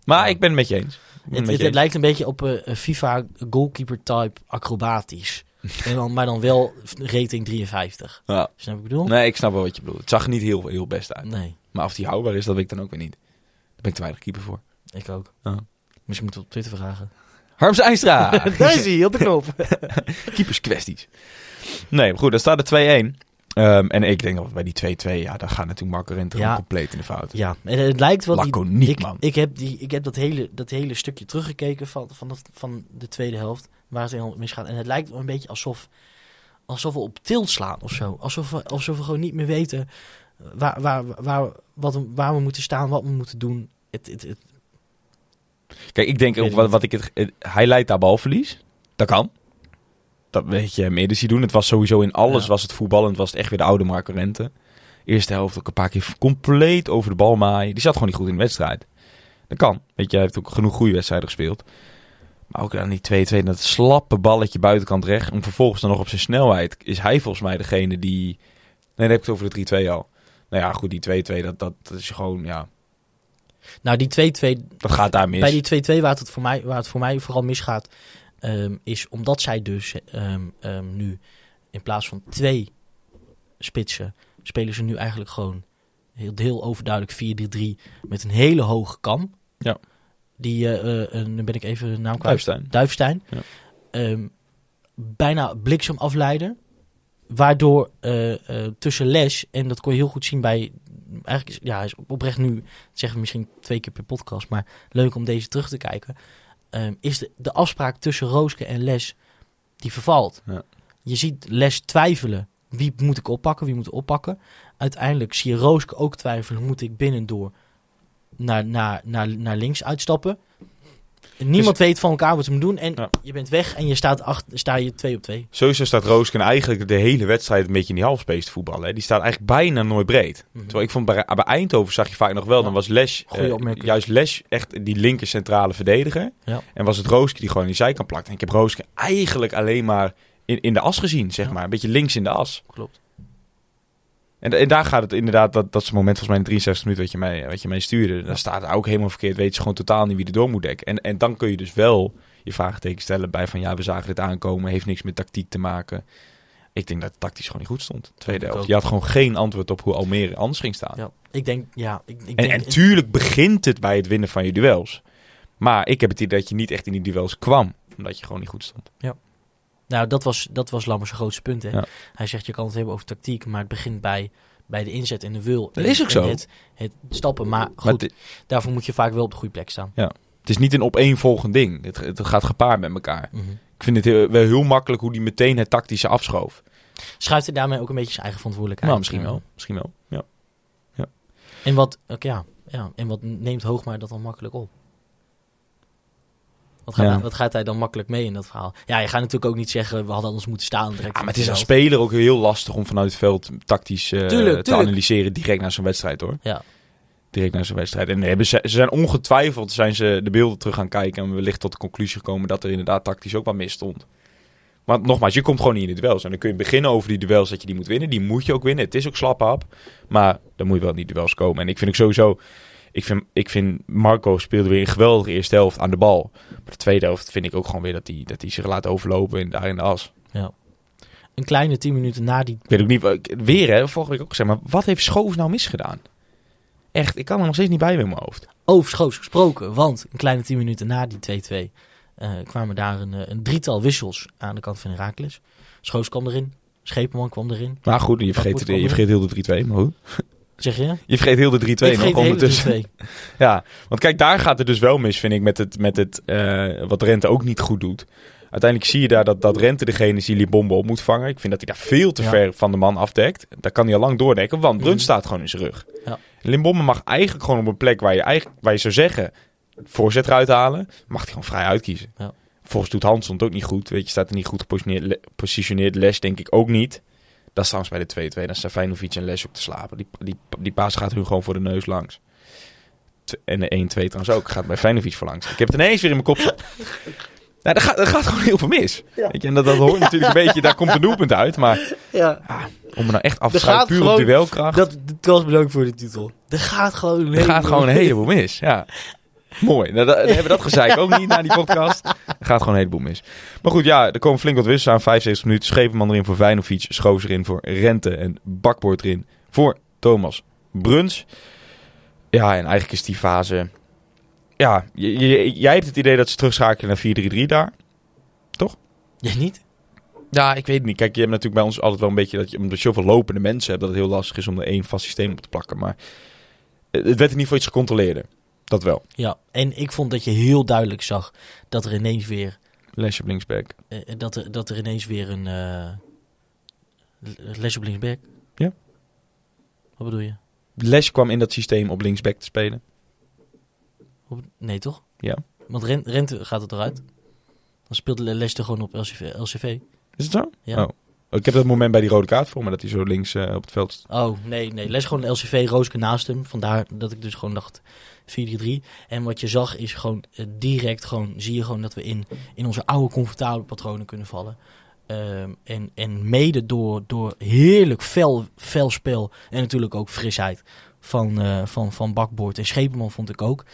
Maar Ja. ik ben het met je eens. Het, met het, je het eens. lijkt een beetje op eh, een FIFA goalkeeper type acrobatisch. en dan, maar dan wel rating 53. Ja. Snap ik bedoel? Nee, ik snap wel wat je bedoelt. Het zag er niet heel, heel best uit. Nee, Maar of die houdbaar is, dat weet ik dan ook weer niet. Daar ben ik te weinig keeper voor. ik ook. Ja. Misschien moeten we op Twitter vragen. Harms Einstra! Daar is hij, op de knop. keeperskwesties. Nee, maar goed, dan staat er 2-1. Ehm, en ik denk dat bij die 2-2, ja, dan gaat natuurlijk Marco Rente Ja. compleet in de fout. ja, en het lijkt wel... Niet, ik, man. Ik heb, die, ik heb dat, hele, dat hele stukje teruggekeken van, van, dat, van de tweede helft. Waar het in misgaat. En het lijkt wel een beetje alsof, alsof we op tilt slaan of zo. Alsof we, alsof we gewoon niet meer weten waar, waar, waar, wat, we- waar we moeten staan, wat we moeten doen. Het, het, het, Kijk, ik denk ook wat, wat ik het, het- hij leidt daar balverlies. Dat kan. Dat weet je zien doen. Het was sowieso in alles, Ja. was het voetballend, was het echt weer de oude Marco Rente. Eerste helft ook een paar keer compleet over de bal maaien. Die zat gewoon niet goed in de wedstrijd. Dat kan. Weet je, hij heeft ook genoeg goede wedstrijden gespeeld. Maar ook dan die 2-2, dat slappe balletje buitenkant recht. Om vervolgens dan nog op zijn snelheid, is hij volgens mij degene die... Nee, dan heb ik het over de 3-2 al. Nou ja, goed, die 2-2, dat, dat, dat is gewoon, ja, nou, die 2-2 dat gaat daar mis. Bij die 2-2 waar, het voor mij, waar het voor mij vooral misgaat, ehm, is omdat zij dus ehm, ehm, nu in plaats van twee spitsen, spelen ze nu eigenlijk gewoon heel, heel overduidelijk 4-3 met een hele hoge kam. Ja. Die, eh, eh, nu ben ik even de naam kwijt. Duifstein. Duifstein. Ja. Ehm, bijna bliksemafleider. waardoor eh, eh, tussen les, en dat kon je heel goed zien bij, eigenlijk is, ja, is oprecht nu, dat zeggen we misschien twee keer per podcast, maar leuk om deze terug te kijken, ehm, is de, de afspraak tussen Rooske en les, die vervalt. Ja. Je ziet les twijfelen, wie moet ik oppakken, wie moet ik oppakken. Uiteindelijk zie je Rooske ook twijfelen, moet ik binnendoor naar, naar, naar, naar links uitstappen. Niemand weet van elkaar wat ze moeten doen. En Ja. je bent weg en je staat, achter, sta je twee op twee. Sowieso staat Roosken eigenlijk de hele wedstrijd een beetje in die halfspace te voetballen. Hè. Die staat eigenlijk bijna nooit breed. Mhm. Terwijl ik vond bij, bij Eindhoven zag je vaak nog wel, Ja. dan was Les, eh, juist Les echt die linker centrale verdediger. Ja. En was het Rooske die gewoon in die zijkant plakte. En ik heb Rooske eigenlijk alleen maar in, in de as gezien, zeg maar. Een beetje links in de as. Klopt. En, en daar gaat het inderdaad, dat, dat is het moment volgens mij in 63 minuten wat je mij, wat je mij stuurde. Daar staat het ook helemaal verkeerd. Weet je gewoon totaal niet wie er door moet dekken. En, en dan kun je dus wel je vraagteken stellen bij van ja, we zagen dit aankomen. Heeft niks met tactiek te maken. Ik denk dat het tactisch gewoon niet goed stond. Tweede helft. Je had gewoon geen antwoord op hoe Almere anders ging staan. Ja, ik denk, ja, ik, ik En, denk, en tuurlijk begint het bij het winnen van je duels. Maar ik heb het idee dat je niet echt in die duels kwam. Omdat je gewoon niet goed stond. Nou, dat was, dat was Lammers grootste punt. Hè? Ja. Hij zegt, je kan het hebben over tactiek, maar het begint bij, bij de inzet en de wil. Dat En- is ook zo. Het, het stappen, maar goed, Maar het, daarvoor moet je vaak wel op de goede plek staan. het is niet een opeenvolgend ding. Het, het gaat gepaard met elkaar. Mhm. Ik vind het heel- wel heel makkelijk hoe die meteen het tactische afschoof. Schuift hij daarmee ook een beetje zijn eigen verantwoordelijkheid? Nou, misschien wel. Misschien wel. Ja. En wat, ook ja, ja, en wat neemt Hoogmaar dat dan makkelijk op? Wat gaat, Ja. hij, wat gaat hij dan makkelijk mee in dat verhaal? Ja, je gaat natuurlijk ook niet zeggen, we hadden anders moeten staan. Direct Ah, maar het is als speler ook heel lastig om vanuit het veld tactisch eh, Tuurlijk, te tuurlijk. analyseren direct naar zo'n wedstrijd hoor. Ja. Direct naar zo'n wedstrijd. En hebben ze, ze zijn ongetwijfeld zijn ze de beelden terug gaan kijken en wellicht tot de conclusie gekomen dat er inderdaad tactisch ook wat mis stond. Maar nogmaals, je komt gewoon niet in de duels. En dan kun je beginnen over die duels dat je die moet winnen. Die moet je ook winnen. Het is ook slappe hap. Maar dan moet je wel in die duels komen. En ik vind ook sowieso... Ik vind, ik vind Marco speelde weer een geweldige eerste helft aan de bal. Maar de tweede helft vind ik ook gewoon weer dat hij dat zich laat overlopen in, daar in de as. Een kleine tien minuten na die Ik weet ook niet, ik- weer hè, vorige week ook gezegd, maar wat heeft Schoofs nou misgedaan? Echt, ik kan er nog steeds niet bij in mijn hoofd. over Schoofs gesproken. Want een kleine tien minuten na die 2-2 eh, kwamen daar een, eh, een drietal wissels aan de kant van Herakles. Schoofs kwam erin. Schepenman kwam erin. Maar goed, je vergeet, de, je vergeet heel de 3-2, maar goed. Zeg je? Je vergeet heel de 3-2 Ik vergeet nog ondertussen. 3-2. Ja, want kijk, daar gaat het dus wel mis, vind ik, met het, met het eh, wat Rente ook niet goed doet. Uiteindelijk zie je daar dat, dat Rente degene is die Limbombe op moet vangen. Ik vind dat hij daar veel te Ja. ver van de man afdekt. Daar kan hij al lang doordekken, want Mhm. staat gewoon in zijn rug. Ja. Limbombe mag eigenlijk gewoon op een plek waar je, eigenlijk, waar je zou zeggen, voorzet eruit halen, mag hij gewoon vrij uitkiezen. Ja. Volgens doet Hansson het ook niet goed. Weet je, staat er niet goed gepositioneerd. Le- Positioneerd Les denk ik ook niet. Dat is trouwens bij de 2-2. Dan staan Feyenoord en Les ook te slapen. Die, die, die paas gaat hun gewoon voor de neus langs. En de 1-2 trouwens ook. Gaat bij Feyenoord voor langs. Ik heb het ineens weer in mijn kop. Nou, er, gaat, er gaat gewoon heel veel mis. Ja. Weet je, en dat, dat hoort natuurlijk een beetje. Daar komt een doelpunt uit. Maar Ja, om me nou echt af te Er gaat puur op duelkracht. dat, dat was bedankt voor de titel. Er gaat gewoon een Er gaat gewoon een heleboel mis. Ja. Mooi. Nou, dan hebben we dat gezeik ook niet na die podcast. Er gaat gewoon een heleboel mis. Maar goed, ja, er komen flink wat wissels aan. 75 minuten. Schepenman erin voor Vijnovic. Schoos erin voor Rente. En Bakboord erin voor Thomas Bruns. Ja, en eigenlijk is die fase... Ja, je- je- jij hebt het idee dat ze terugschakelen naar 4-3-3 daar. Jij niet? Ja, ik weet het niet. Kijk, je hebt natuurlijk bij ons altijd wel een beetje dat je, omdat je zoveel lopende mensen hebt, dat het heel lastig is om er één vast systeem op te plakken. Maar het werd in ieder geval iets gecontroleerder. Dat wel. Ja, en ik vond dat je heel duidelijk zag dat er ineens weer, Lesje op linksback. eh, dat, er, dat er ineens weer een eh les op linksback. Ja. Wat bedoel je? Les kwam in dat systeem op linksback te spelen. Nee, toch? Ja. Want Ren- Rente gaat het eruit. Dan speelt Les er gewoon op LCV. LCV. Is het zo? Ja. Oh. Ik heb dat moment bij die rode kaart voor me, dat hij zo links eh, op het veld staat. Oh, nee, nee. Les gewoon LCV, Rooske naast hem. Vandaar dat ik dus gewoon dacht 4-3. En wat je zag is gewoon eh, direct gewoon, zie je gewoon dat we in, in onze oude comfortabele patronen kunnen vallen. Ehm, en, en mede door, door heerlijk fel, fel spel en natuurlijk ook frisheid van, eh, van, van Bakboord en Schepenman vond ik ook.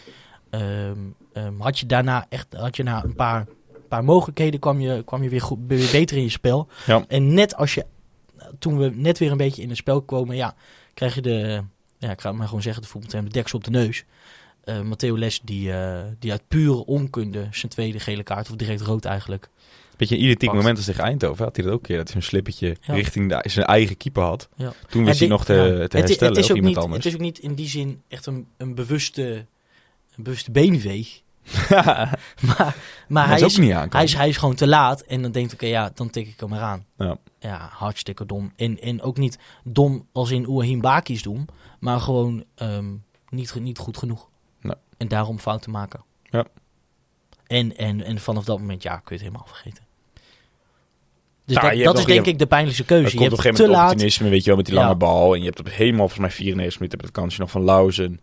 Ehm, ehm, had je daarna echt had je na een paar, paar mogelijkheden kwam je, kwam je weer, goed, weer beter in je spel. Ja. En net als je, toen we net weer een beetje in het spel komen, ja, krijg je de, ja, ik ga het maar gewoon zeggen, de voetbalterm, de deksel op de neus. Eh Matteo Les, die, eh, die uit pure onkunde zijn tweede gele kaart, of direct rood eigenlijk, Beetje een Pakt. moment als tegen Eindhoven. Had hij dat ook een keer, dat hij zo'n slippertje Ja. richting de, zijn eigen keeper had. Ja. Toen En wist hij nog te, ja. te Het- herstellen het, is ook iemand niet, anders. Het is ook niet in die zin echt een, een bewuste, een bewuste beenveeg. maar hij is niet hij, is, hij is gewoon te laat. En dan denkt oké, ja, dan tik ik hem eraan. Ja. Ja, hartstikke dom. En, en ook niet dom als in Oehim Baki is dom. Maar gewoon ehm, niet, niet goed genoeg. Nee. En daarom fouten maken. Ja. En, en, en vanaf dat moment, ja, kun je het helemaal vergeten. Dus Ja, dat, hebt is denk ik de pijnlijkste keuze. Je komt op hebt een gegeven te moment laat. opportunisme, weet je wel, met die Ja. lange bal. En je hebt op helemaal, volgens mij 94 minuten, heb je het kansje nog van Lauzen.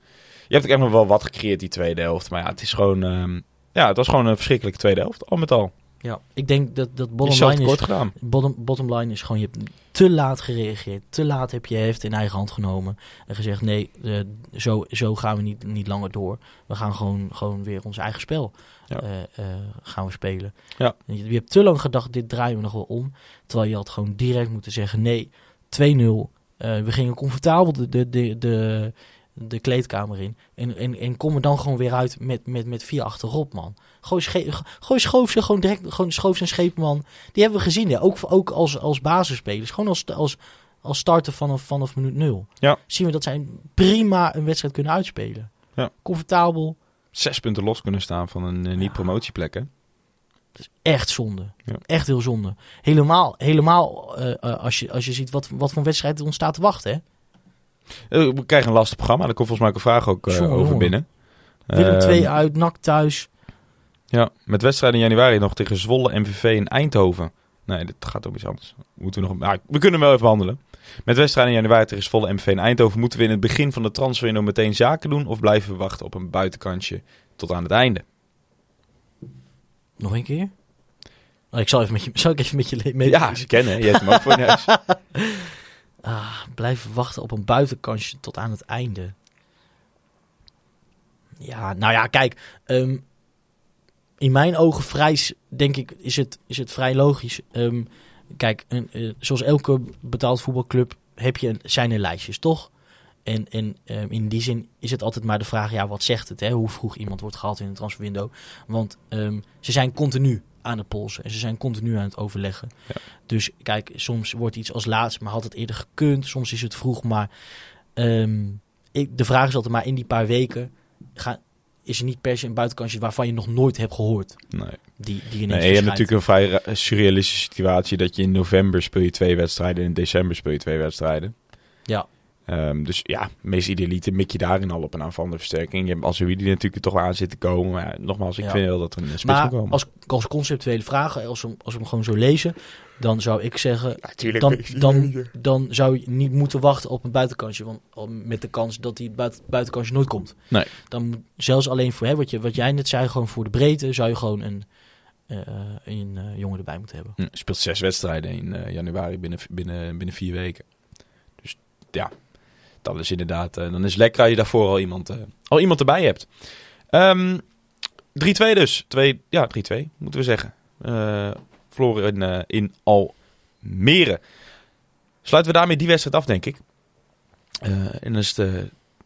Je hebt ook echt nog wel wat gecreëerd die tweede helft. Maar ja, het is gewoon... ehm, ja, het was gewoon een verschrikkelijke tweede helft, al met al. Ja, ik denk dat, dat bottom line is... gedaan. Bottom, bottom line is gewoon, je hebt te laat gereageerd. Te laat heb je heft in eigen hand genomen. En gezegd, nee, eh, zo, zo gaan we niet, niet langer door. We gaan gewoon, gewoon weer ons eigen spel Ja. eh, eh, gaan we spelen. Ja. Je, je hebt te lang gedacht, dit draaien we nog wel om. Terwijl je had gewoon direct moeten zeggen, nee, 2-0. Eh, we gingen comfortabel de, de, de, de, de kleedkamer in. En, en, en kom er dan gewoon weer uit met, met, met vier achterop, man. Gooi, sche gooi gewoon direct, gewoon Schoofs en Scheepman. Die hebben we gezien, hè? Ook, ook als, als basisspelers. Gewoon als, als, als starter vanaf, vanaf minuut nul. Ja. Zien we dat zij prima een wedstrijd kunnen uitspelen. Ja. Comfortabel. Zes punten los kunnen staan van een eh, niet-promotieplek, hè? Echt zonde. Ja. Echt heel zonde. Helemaal, helemaal eh, eh, als, je, als je ziet wat, wat voor wedstrijd er ons staat te wachten, hè? Eh, we krijgen een lastig programma. Daar komt volgens mij ook een vraag ook eh, over binnen. Willem Ehm, 2 uit, NAC thuis. Ja, met wedstrijden in januari nog tegen Zwolle, MVV en Eindhoven. Nee, dit gaat om iets anders. Moeten we, nog, nou, we kunnen hem wel even behandelen. Met wedstrijden in januari tegen Zwolle, MVV en Eindhoven... moeten we in het begin van de transferwindow meteen zaken doen... of blijven we wachten op een buitenkantje tot aan het einde? Nog een keer? Oh, ik zal, even met je, zal ik even met je mee Ja, ze kennen. Je hebt hem ook voor neus. Ah, blijven wachten op een buitenkansje tot aan het einde. Ja, nou ja, kijk. ehm, in mijn ogen vrij, denk ik, is het, is het vrij logisch. Ehm, kijk, een, eh, zoals elke betaald voetbalclub heb je een, zijn er lijstjes, toch? En, en ehm, in die zin is het altijd maar de vraag, ja, wat zegt het? Hè? Hoe vroeg iemand wordt gehaald in het transferwindow? Want ze zijn continu aan de polsen en ze zijn continu aan het overleggen. Dus kijk, soms wordt iets als laatst, maar had het eerder gekund. Soms is het vroeg, maar ehm, ik, de vraag is altijd maar in die paar weken ga, is er niet per se een buitenkansje waarvan je nog nooit hebt gehoord. Nee. Die, die ineens nee, je hebt natuurlijk een vrij surrealistische situatie... dat je in november speel je twee wedstrijden... en in december speel je twee wedstrijden. Ja. Ehm, dus ja, meest idealiter mik je daarin al op een aanvallende versterking. Je hebt als die natuurlijk er toch wel aan zitten komen. Maar ja, nogmaals, ik Ja. vind wel dat er een spits moet Maar komen. als, als conceptuele vragen, als we, als we hem gewoon zo lezen, dan zou ik zeggen, Natuurlijk. dan, dan, dan zou je niet moeten wachten op een buitenkansje. Want met de kans dat die buiten, buitenkansje nooit komt. Nee. Dan moet, zelfs alleen voor, hè, wat, je, wat jij net zei, gewoon voor de breedte, zou je gewoon een, eh, een eh, jongen erbij moeten hebben. Hm, speelt zes wedstrijden in eh, januari binnen, binnen, binnen vier weken. Dus ja, dat is inderdaad... eh, dan is het lekker als je daarvoor al iemand, eh, al iemand erbij hebt. Ehm 3-2 dus. Twee, ja, 3-2 moeten we zeggen. Eh verloren in, eh, in Almere. Sluiten we daarmee die wedstrijd af, denk ik. Eh, en dan is eh,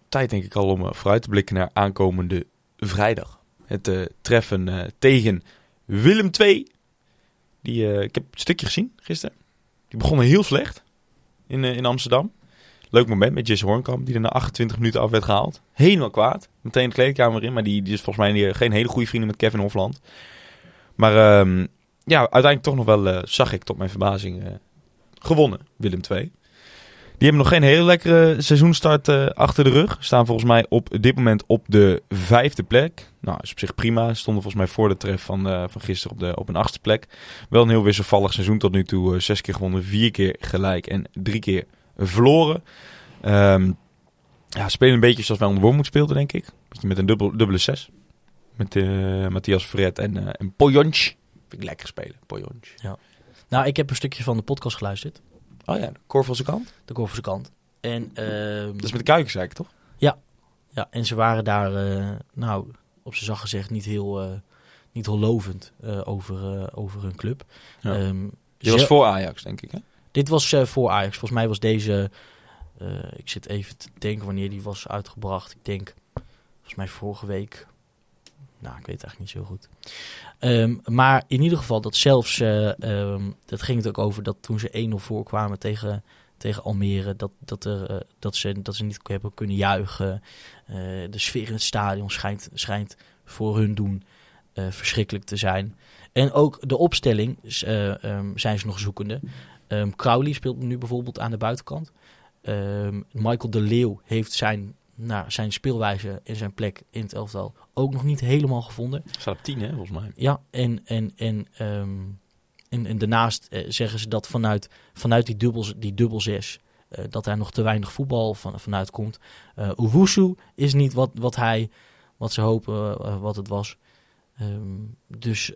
tijd, denk ik, al om eh, vooruit te blikken naar aankomende vrijdag. Het eh, treffen eh, tegen Willem II. Die, eh, ik heb een stukje gezien gisteren. Die begonnen heel slecht in, eh, in Amsterdam. Leuk moment met Jesse Hornkamp, die er na 28 minuten af werd gehaald. Helemaal kwaad. Meteen de kleedkamer in, maar die, die is volgens mij geen hele goede vrienden met Kevin Hofland. Maar ehm, ja, uiteindelijk toch nog wel, eh, zag ik tot mijn verbazing, eh, gewonnen, Willem II. Die hebben nog geen hele lekkere seizoenstart eh, achter de rug. Staan volgens mij op dit moment op de vijfde plek. Nou, is op zich prima. Stonden volgens mij voor de tref van, van gisteren op, de, op een achtste plek. Wel een heel wisselvallig seizoen tot nu toe. Zes keer gewonnen, vier keer gelijk en drie keer verloren. Ehm, ja, spelen een beetje zoals wij onder Wormoed speelden, denk ik. Beetje met een dubbel, dubbele zes. Met eh, Matthias Fred en, eh en. Vind ik lekker spelen, Pojonc. Nou, ik heb een stukje van de podcast geluisterd, Oh ja, de Korvelse kant. de Korverse kant. En, ehm, Dat is met de kuikenzeiken, toch? ja, en ze waren daar, eh, nou, op zijn zacht gezegd, niet heel, niet heel lovend over, over hun club. Ja. Ehm, Je was voor Ajax, denk ik, hè? Dit was eh, voor Ajax. Volgens mij was deze. eh, ik zit even te denken wanneer die was uitgebracht. Ik denk volgens mij vorige week. Nou, ik weet het eigenlijk niet zo goed. Ehm, maar in ieder geval dat zelfs, eh, ehm, dat ging het ook over dat toen ze 1-0 voorkwamen tegen, tegen Almere, dat, dat, er, dat, ze, dat ze niet hebben kunnen juichen. De sfeer in het stadion schijnt, schijnt voor hun doen verschrikkelijk te zijn. En ook de opstelling eh, ehm, zijn ze nog zoekende. Ehm Crowley speelt nu bijvoorbeeld aan de buitenkant. Ehm, Michael de Leeuw heeft zijn, nou, zijn speelwijze en zijn plek in het elftal ook nog niet helemaal gevonden. Staat op 10, hè, volgens mij. Ja, en, en, en, ehm, en, en daarnaast eh, zeggen ze dat vanuit, vanuit die, dubbel, die dubbel zes, eh, dat daar nog te weinig voetbal van, vanuit komt. Eh Owusu is niet wat, wat, hij, wat ze hopen wat het was. Dus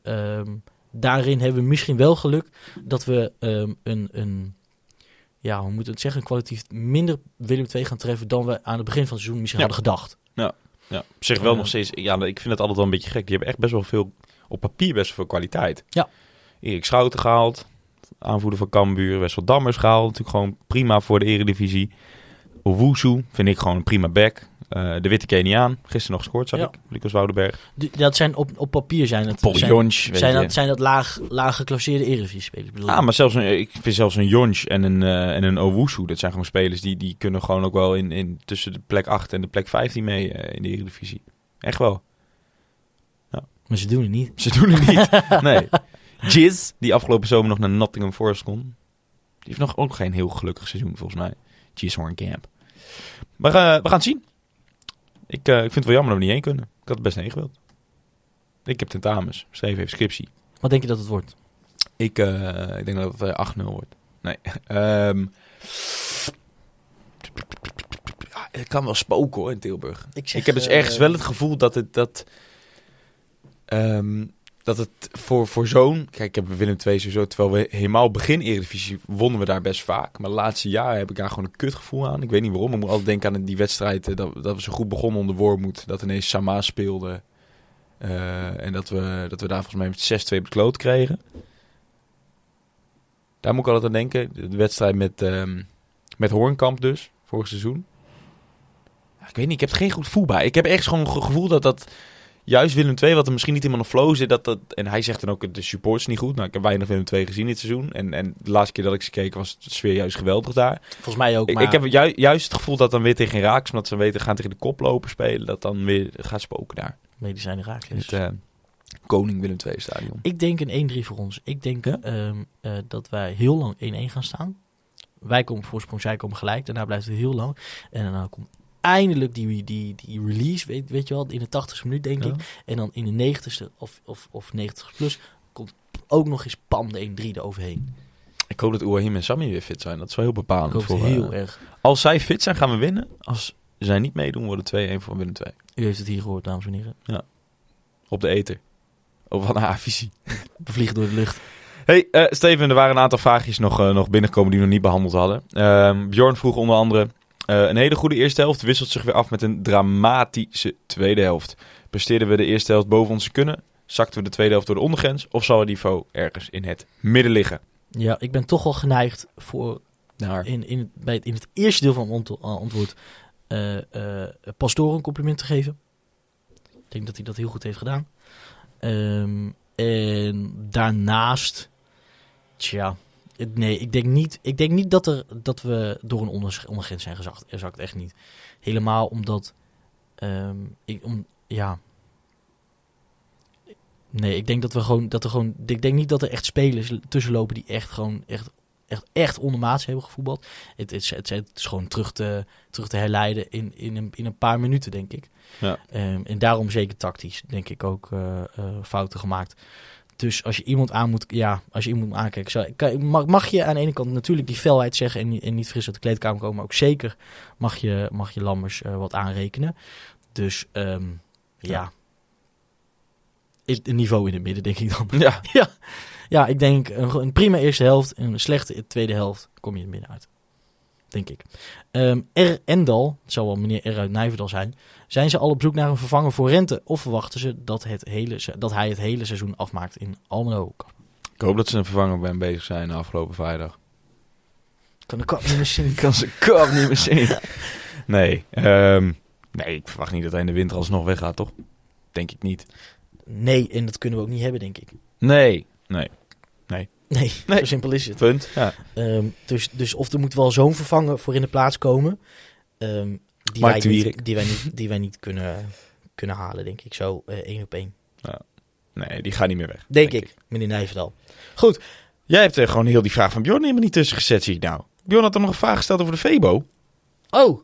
daarin hebben we misschien wel geluk dat we ehm, een, een, ja, hoe moet het zeggen, een kwalitatief minder Willem II gaan treffen dan we aan het begin van het seizoen misschien Ja. hadden gedacht. Ja, op zich wel Ja. nog steeds. Ja, ik vind het altijd wel een beetje gek. Die hebben echt best wel veel, op papier best wel veel kwaliteit. Ja. Erik Schouten gehaald, aanvoerder van Cambuur. Wessel Dammers gehaald, natuurlijk gewoon prima voor de eredivisie. Owusu vind ik gewoon een prima back. Eh, de witte Keniaan, gisteren nog gescoord, zag Ja. ik. Lucas Woudenberg. Die- Dat zijn op, op papier zijn het. Paul zijn, Jonsch, zijn dat, zijn dat laag, laag geclasseerde Eredivisie-spelers? Ah, maar zelfs een, ik vind zelfs een Jonsch en een, eh, en een Owusu, dat zijn gewoon spelers die, die kunnen gewoon ook wel in, in tussen de plek 8 en de plek 15 mee eh, in de Eredivisie. Echt wel. Maar ze doen het niet. Ze doen het niet. nee. Jiz, die afgelopen zomer nog naar Nottingham Forest kon. Die heeft nog ook geen heel gelukkig seizoen, volgens mij. Jiz Hornkamp. Maar we gaan het zien. Ik, eh, ik vind het wel jammer dat we niet heen kunnen. Ik had het best heen gewild. Ik heb tentamens. Steven heeft scriptie. Wat denk je dat het wordt? Ik, eh, ik denk dat het eh, 8-0 wordt. Nee. Ehm ja, het kan wel spoken hoor in Tilburg. Ik, zeg, Ik heb dus eh, ergens wel het gevoel dat het dat, ehm, dat het voor, voor zo'n kijk ik heb Willem II sowieso terwijl we helemaal begin Eredivisie wonnen we daar best vaak, maar laatste jaren heb ik daar gewoon een kutgevoel aan. Ik weet niet waarom, ik moet altijd denken aan die wedstrijd eh, dat, dat we zo goed begonnen onder Wormoed, dat ineens Sama speelde eh, en dat we dat we daar volgens mij met 6-2 bekloot kregen. Daar moet ik altijd aan denken. De wedstrijd met ehm, met Hoornkamp dus vorig seizoen. Ik weet niet, ik heb er geen goed gevoel bij. Ik heb echt gewoon een gevoel dat dat juist Willem II, wat er misschien niet helemaal een flow zit, dat dat... En hij zegt dan ook, de supports niet goed. Nou, ik heb weinig Willem II gezien dit seizoen. En, en de laatste keer dat ik ze keek was de sfeer juist geweldig daar. Volgens mij ook. Ik, Maar ik heb ju- juist het gevoel dat dan weer tegen Raaks, omdat ze weten gaan tegen de koploper spelen, dat dan weer gaat spoken daar. medicijnen raak. In het eh, Koning Willem II stadion. Ik denk een 1-3 voor ons. Ik denk Ja? ehm, eh, dat wij heel lang 1-1 gaan staan. Wij komen voorsprong, zij komen gelijk. Daarna blijft het heel lang. En daarna komt eindelijk die, die, die release, weet, weet je wel, in de 80ste minuut denk Ja. ik. En dan in de 90ste of, of, of 90 plus komt ook nog eens pam de 1-3 eroverheen. Ik hoop dat Ouahim en Sammy weer fit zijn. Dat is wel heel Ik bepalend. voor, heel eh, erg. Als zij fit zijn, gaan we winnen. Als zij niet meedoen, worden 2-1 voor Willem II. U heeft het hier gehoord, dames en heren. Op de eter. Of van de A-visie. We vliegen door de lucht. Hey, eh, Steven, er waren een aantal vraagjes nog, eh, nog binnengekomen die we nog niet behandeld hadden. Ehm, Bjorn vroeg onder andere... eh, een hele goede eerste helft wisselt zich weer af met een dramatische tweede helft. Presteerden we de eerste helft boven onze kunnen? Zakten we de tweede helft door de ondergrens? Of zal het niveau ergens in het midden liggen? Ja, ik ben toch wel geneigd voor Naar. in, in, het, bij het, in het eerste deel van mijn uh, antwoord eh eh Pastoor een compliment te geven. Ik denk dat hij dat heel goed heeft gedaan. Ehm, en daarnaast, tja, nee, ik denk niet, ik denk niet dat, er, dat we door een onder, ondergrens zijn gezakt. Gezakt, echt niet. Helemaal omdat, ehm, ik, om, ja... Nee, ik denk dat we gewoon, dat er gewoon, ik denk niet dat er echt spelers tussenlopen die echt gewoon, echt, echt, echt ondermaats hebben gevoetbald. Het, is het, het is gewoon terug te, terug te herleiden in, in, een, in een paar minuten, denk ik. Ja. Ehm, en daarom zeker tactisch, denk ik, ook eh, eh, fouten gemaakt. Dus als je iemand aan moet, ja, als je iemand zou, kan, mag, mag je aan de ene kant natuurlijk die felheid zeggen en, niet- en niet fris uit de kleedkamer komen, maar ook zeker mag je, mag je Lammers eh, wat aanrekenen. Dus ehm, ja. Ja. Het niveau in het midden, denk ik dan. Ja, Ja, ik denk een, een prima eerste helft en een slechte tweede helft kom je er midden uit. Denk ik. Ehm R. Endal, het zal wel meneer R. uit Nijverdal zijn. Zijn ze al op zoek naar een vervanger voor Rente? Of verwachten ze dat, het hele, dat hij het hele seizoen afmaakt in Almelo? ik hoop dat ze een vervanger bij hem bezig zijn afgelopen vrijdag. Kan de kap niet meer zien. Kan ze kop niet meer zien. Nee, ehm, nee, ik verwacht niet dat hij in de winter alsnog weggaat, toch? Denk ik niet. Nee, en dat kunnen we ook niet hebben, denk ik. Nee, nee. Nee, Nee. zo simpel is het. Punt. Ja. Ehm, dus, dus of er moet wel zo'n vervanger voor in de plaats komen. ehm, die, wij niet, die wij niet, die wij niet kunnen, kunnen halen, denk ik. Zo eh, één op één. Nee, die gaat niet meer weg. Denk, ik, meneer Nijverdal. Goed, Jij hebt er gewoon heel die vraag van Bjorn helemaal niet tussen gezet, zie ik nou. Bjorn had er nog een vraag gesteld over de Febo. oh,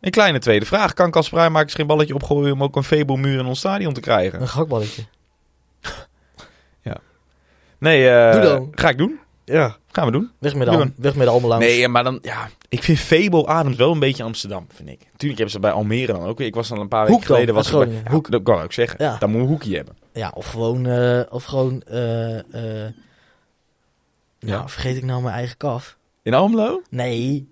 Een kleine tweede vraag. Kan Casper Rijmakers geen balletje opgooien om ook een Febo-muur in ons stadion te krijgen? een gakballetje. Nee, eh, Doe dan. ga ik doen. Ja. Gaan we doen. Weg met de. Al- weg met de Almelounge. Nee, maar dan, ja, ik vind Febo ademt wel een beetje Amsterdam, vind ik. Tuurlijk hebben ze bij Almere dan ook. Ik was dan een paar weken geleden. Was bij-. Ja, Hoek. Dat kan ik ook zeggen. Ja. Dan moet je een hoekje hebben. Ja, of gewoon, eh, of gewoon, eh, eh, Ja. nou, vergeet ik nou mijn eigen kaf? In Almelo? Nee.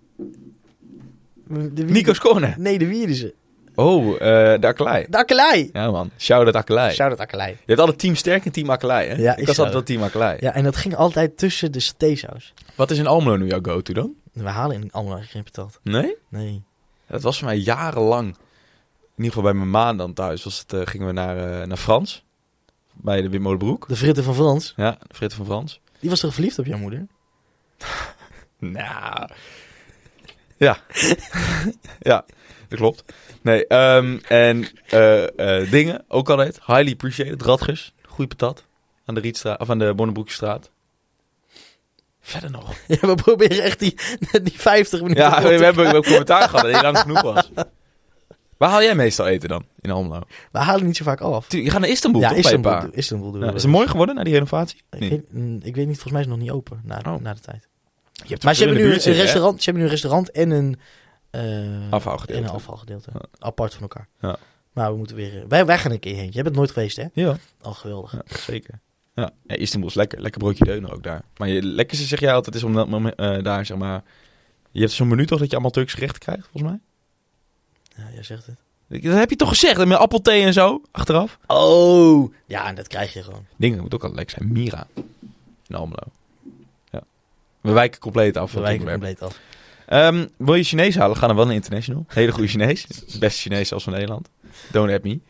De Nico's Corner. Nee, de Wierdense. Oh, eh de Akkelei. De Akkelei. Ja man, shout-out Akkelei. Shout-out Akkelei. Je hebt altijd team Sterk en team Akkelei, hè? Ja, ik was altijd wel team Akkelei. Ja, en dat ging altijd tussen de satésaus. Wat is in Almelo nu jouw go-to dan? We halen in allemaal geen patat. Nee? Nee. Dat was voor mij jarenlang. In ieder geval bij mijn maan dan thuis. Was het, eh, gingen we naar, eh, naar Frans. Bij de Wim Molenbroek. De fritten van Frans, Ja, Frit van Frans. die was toch verliefd op jouw moeder? Nou. Ja. ja, dat klopt. Nee, ehm, en eh, eh, dingen, ook altijd. Highly appreciated. Radgers, goede patat. Aan de Rietstraat, of aan de Bonnenbroekstraat. Verder nog. Ja, we proberen echt die, die 50 minuten. Ja, we, te we hebben ook commentaar gehad dat het lang genoeg was. Waar haal jij meestal eten dan, in Almelo? We halen niet zo vaak af. Tu- Je gaat naar Istanbul, ja, toch, bij een Istanbul, paar? Istanbul doen Ja, we is het mooi geworden na die renovatie? Ik, Nee. weet, mm, ik weet niet, volgens mij is het nog niet open na, Oh. na de tijd. Je hebt Maar ze hebben, nu een een restaurant, ze hebben nu een restaurant en een, eh, Afvalgedeelte. En een afvalgedeelte. Ja. Apart van elkaar. Ja. Maar we moeten weer... Wij, wij gaan een keer heen. Je bent nooit geweest, hè? Ja, Al geweldig. ja, zeker. Ja. ja, Istanbul is lekker. Lekker broodje deuner ook daar. Maar je lekkerste zeg jij altijd is om dat moment, eh, daar, zeg maar... Je hebt zo'n menu toch dat je allemaal Turkse gerechten krijgt, volgens mij? Ja, jij zegt het. Dat heb je toch gezegd, met appelthee en zo, achteraf? Oh! Ja, en dat krijg je gewoon. Dingen moet ook altijd lekker zijn. Mira. In Almelo. Ja. We wijken compleet af. We wijken compleet af. Ehm, wil je Chinees halen? Ga dan wel naar International. Hele goede Chinees. Beste Chinees zelfs van Nederland. Don't at me.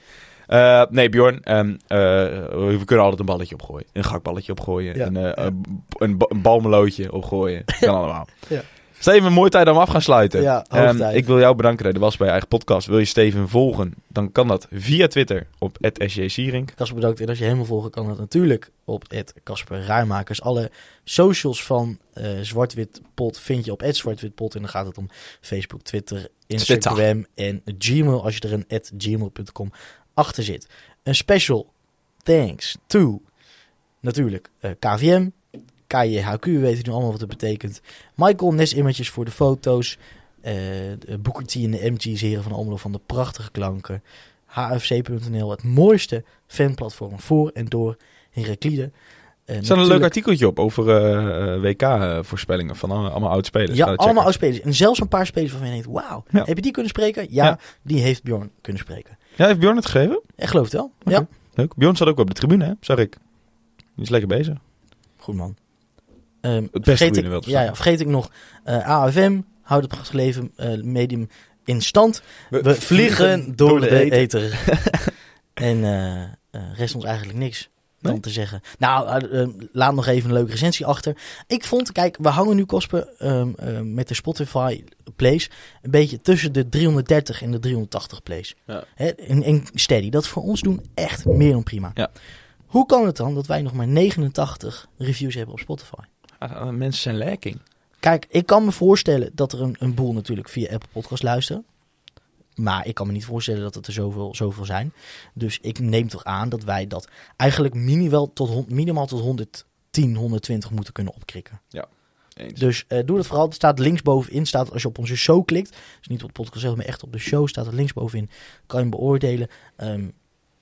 Eh, nee, Bjorn. ehm, eh, we kunnen altijd een balletje opgooien. Een gakballetje opgooien. Ja. Een, eh, Ja. een, een, een balmelootje opgooien. Kan allemaal. Ja. Steven, een mooie tijd om af gaan sluiten. Ja, Ehm, ik wil jou bedanken dat was bij je eigen podcast. Wil je Steven volgen? Dan kan dat via Twitter op @sjsierink. Kasper bedankt. En als je helemaal volgen kan dat natuurlijk op Kasper Rijmakers. Alle socials van eh Zwart-Wit Pot vind je op het Zwart-Wit Pot. En dan gaat het om Facebook, Twitter, Instagram en Gmail. Als je er een gmail.com achter zit. Een special thanks to natuurlijk eh, KVM. KJHQ, we weten nu allemaal wat het betekent. Michael Nes Images voor de foto's. eh de Booker T en de MG's heren van Omlo van de prachtige klanken. HFC.nl, het mooiste fanplatform voor en door Heraklide. Eh, Er staat een leuk artikeltje op over WK-voorspellingen van allemaal, allemaal oud-spelers. Ga Ja, allemaal oudspelers. En zelfs een paar spelers waarvan je denkt, wauw, Ja. heb je die kunnen spreken? Ja, Ja. die heeft Bjorn kunnen spreken. Ja, heeft Bjorn het gegeven? Ik geloof het wel. Ja, Leuk. Bjorn zat ook op de tribune, hè? Zag ik. Die is lekker bezig. goed man. Ehm, beste vergeet, ik, ja, ja, vergeet ik nog, eh, AFM, houdt het leven eh, medium in stand. We vliegen door, de, ether. en eh, rest ons eigenlijk niks dan te zeggen. Nou, laat nog even een leuke recensie achter. Ik vond, kijk, we hangen nu, Kosper, ehm, met de Spotify plays... een beetje tussen de 330 en de 380 plays. Ja. Hè, en, en steady. Dat voor ons doen echt meer dan prima. Ja. Hoe kan het dan dat wij nog maar 89 reviews hebben op Spotify? Ah, mensen zijn lekking. Kijk, ik kan me voorstellen dat er een, een boel natuurlijk via Apple Podcast luisteren. Maar ik kan me niet voorstellen dat het er zoveel, zoveel zijn. Dus ik neem toch aan dat wij dat eigenlijk minimaal tot, minimaal tot 110, 120 moeten kunnen opkrikken. Eens. Dus eh, doe dat vooral. Er staat linksbovenin, staat als je op onze show klikt. Dus niet op de podcast zelf, maar echt op de show staat er linksbovenin. Kan je hem beoordelen. Ehm,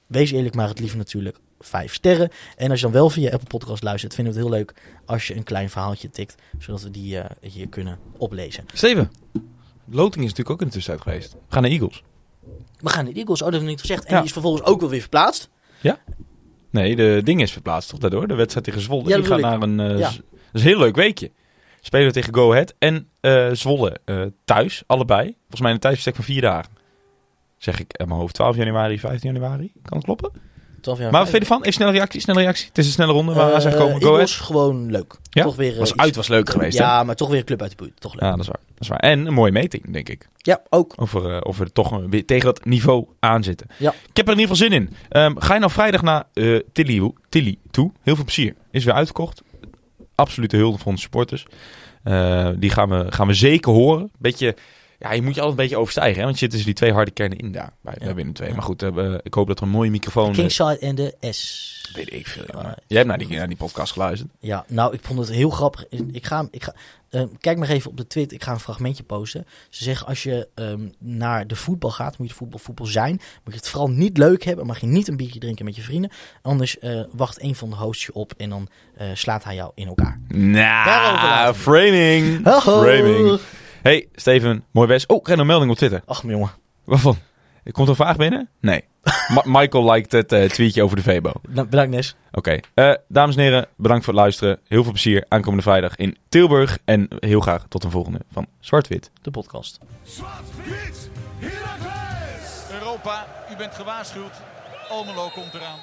wees eerlijk, maar het liefst natuurlijk vijf sterren. En als je dan wel via Apple Podcast luistert, vinden we het heel leuk als je een klein verhaaltje tikt. Zodat we die eh, hier kunnen oplezen. Steven, loting is natuurlijk ook in de tussentijd geweest. We gaan naar Eagles. We gaan de Eagles, oh dat hebben we niet gezegd. En Ja. die is vervolgens ook wel weer verplaatst. Nee, de ding is verplaatst toch daardoor? De wedstrijd tegen Zwolle. Ja, Die gaat naar een... eh, Ja. Dat is een heel leuk weekje. Spelen we tegen Go Ahead en eh, Zwolle thuis, allebei. Volgens mij een thuisbestek van vier dagen. Zeg ik in mijn hoofd 12 januari, 15 januari. Kan het kloppen? 12 jaar Maar wat vind je ervan? Even snelle reactie, snelle reactie. Het is een snelle ronde waar zijn gekomen. Go Eagles gewoon leuk. Ja? Toch weer, eh, Was iets- uit was leuk geweest, hè? Ja, maar toch weer een club uit de buurt. Toch leuk. Ja, dat is waar. Dat is waar. En een mooie meting, denk ik. Ja, ook. Over eh, of we er toch weer tegen dat niveau aan zitten. Ja. Ik heb er in ieder geval zin in. Ehm, ga je nou vrijdag naar eh Tilly, Tilly toe? Heel veel plezier. Is weer uitverkocht. Absolute hulde voor onze supporters. Die gaan we, gaan we zeker horen. Beetje, ja, je moet je altijd een beetje overstijgen. Hè? Want je zit tussen die twee harde kernen in daar. Bij, bij Willem II. Maar goed, eh, ik hoop dat er een mooie microfoon... eh, Kingside en de S. weet ik veel. Ah, Jij hebt naar die, naar die podcast geluisterd. Ja, nou, ik vond het heel grappig. Ik ga, ik ga, eh, kijk maar even op de Twitter. Ik ga een fragmentje posten. Ze zeggen als je ehm, naar de voetbal gaat, moet je voetbal, voetbal zijn. Moet je het vooral niet leuk hebben. Mag je niet een biertje drinken met je vrienden. Anders eh, wacht een van de hosts je op en dan eh, slaat hij jou in elkaar. Nou, framing. Framing. Hey, Steven, mooi best. Oh, ik krijg een melding op Twitter. Ach, mijn jongen. Waarvan? Komt er een vraag binnen? Nee. Ma- Michael liked het eh, tweetje over de Vebo. Oké. Nou, bedankt, Nes. Eh, dames en heren, bedankt voor het luisteren. Heel veel plezier aankomende vrijdag in Tilburg. En heel graag tot een volgende van Zwart-Wit. De podcast. Zwart-wit! Europa, u bent gewaarschuwd. Almelo komt eraan.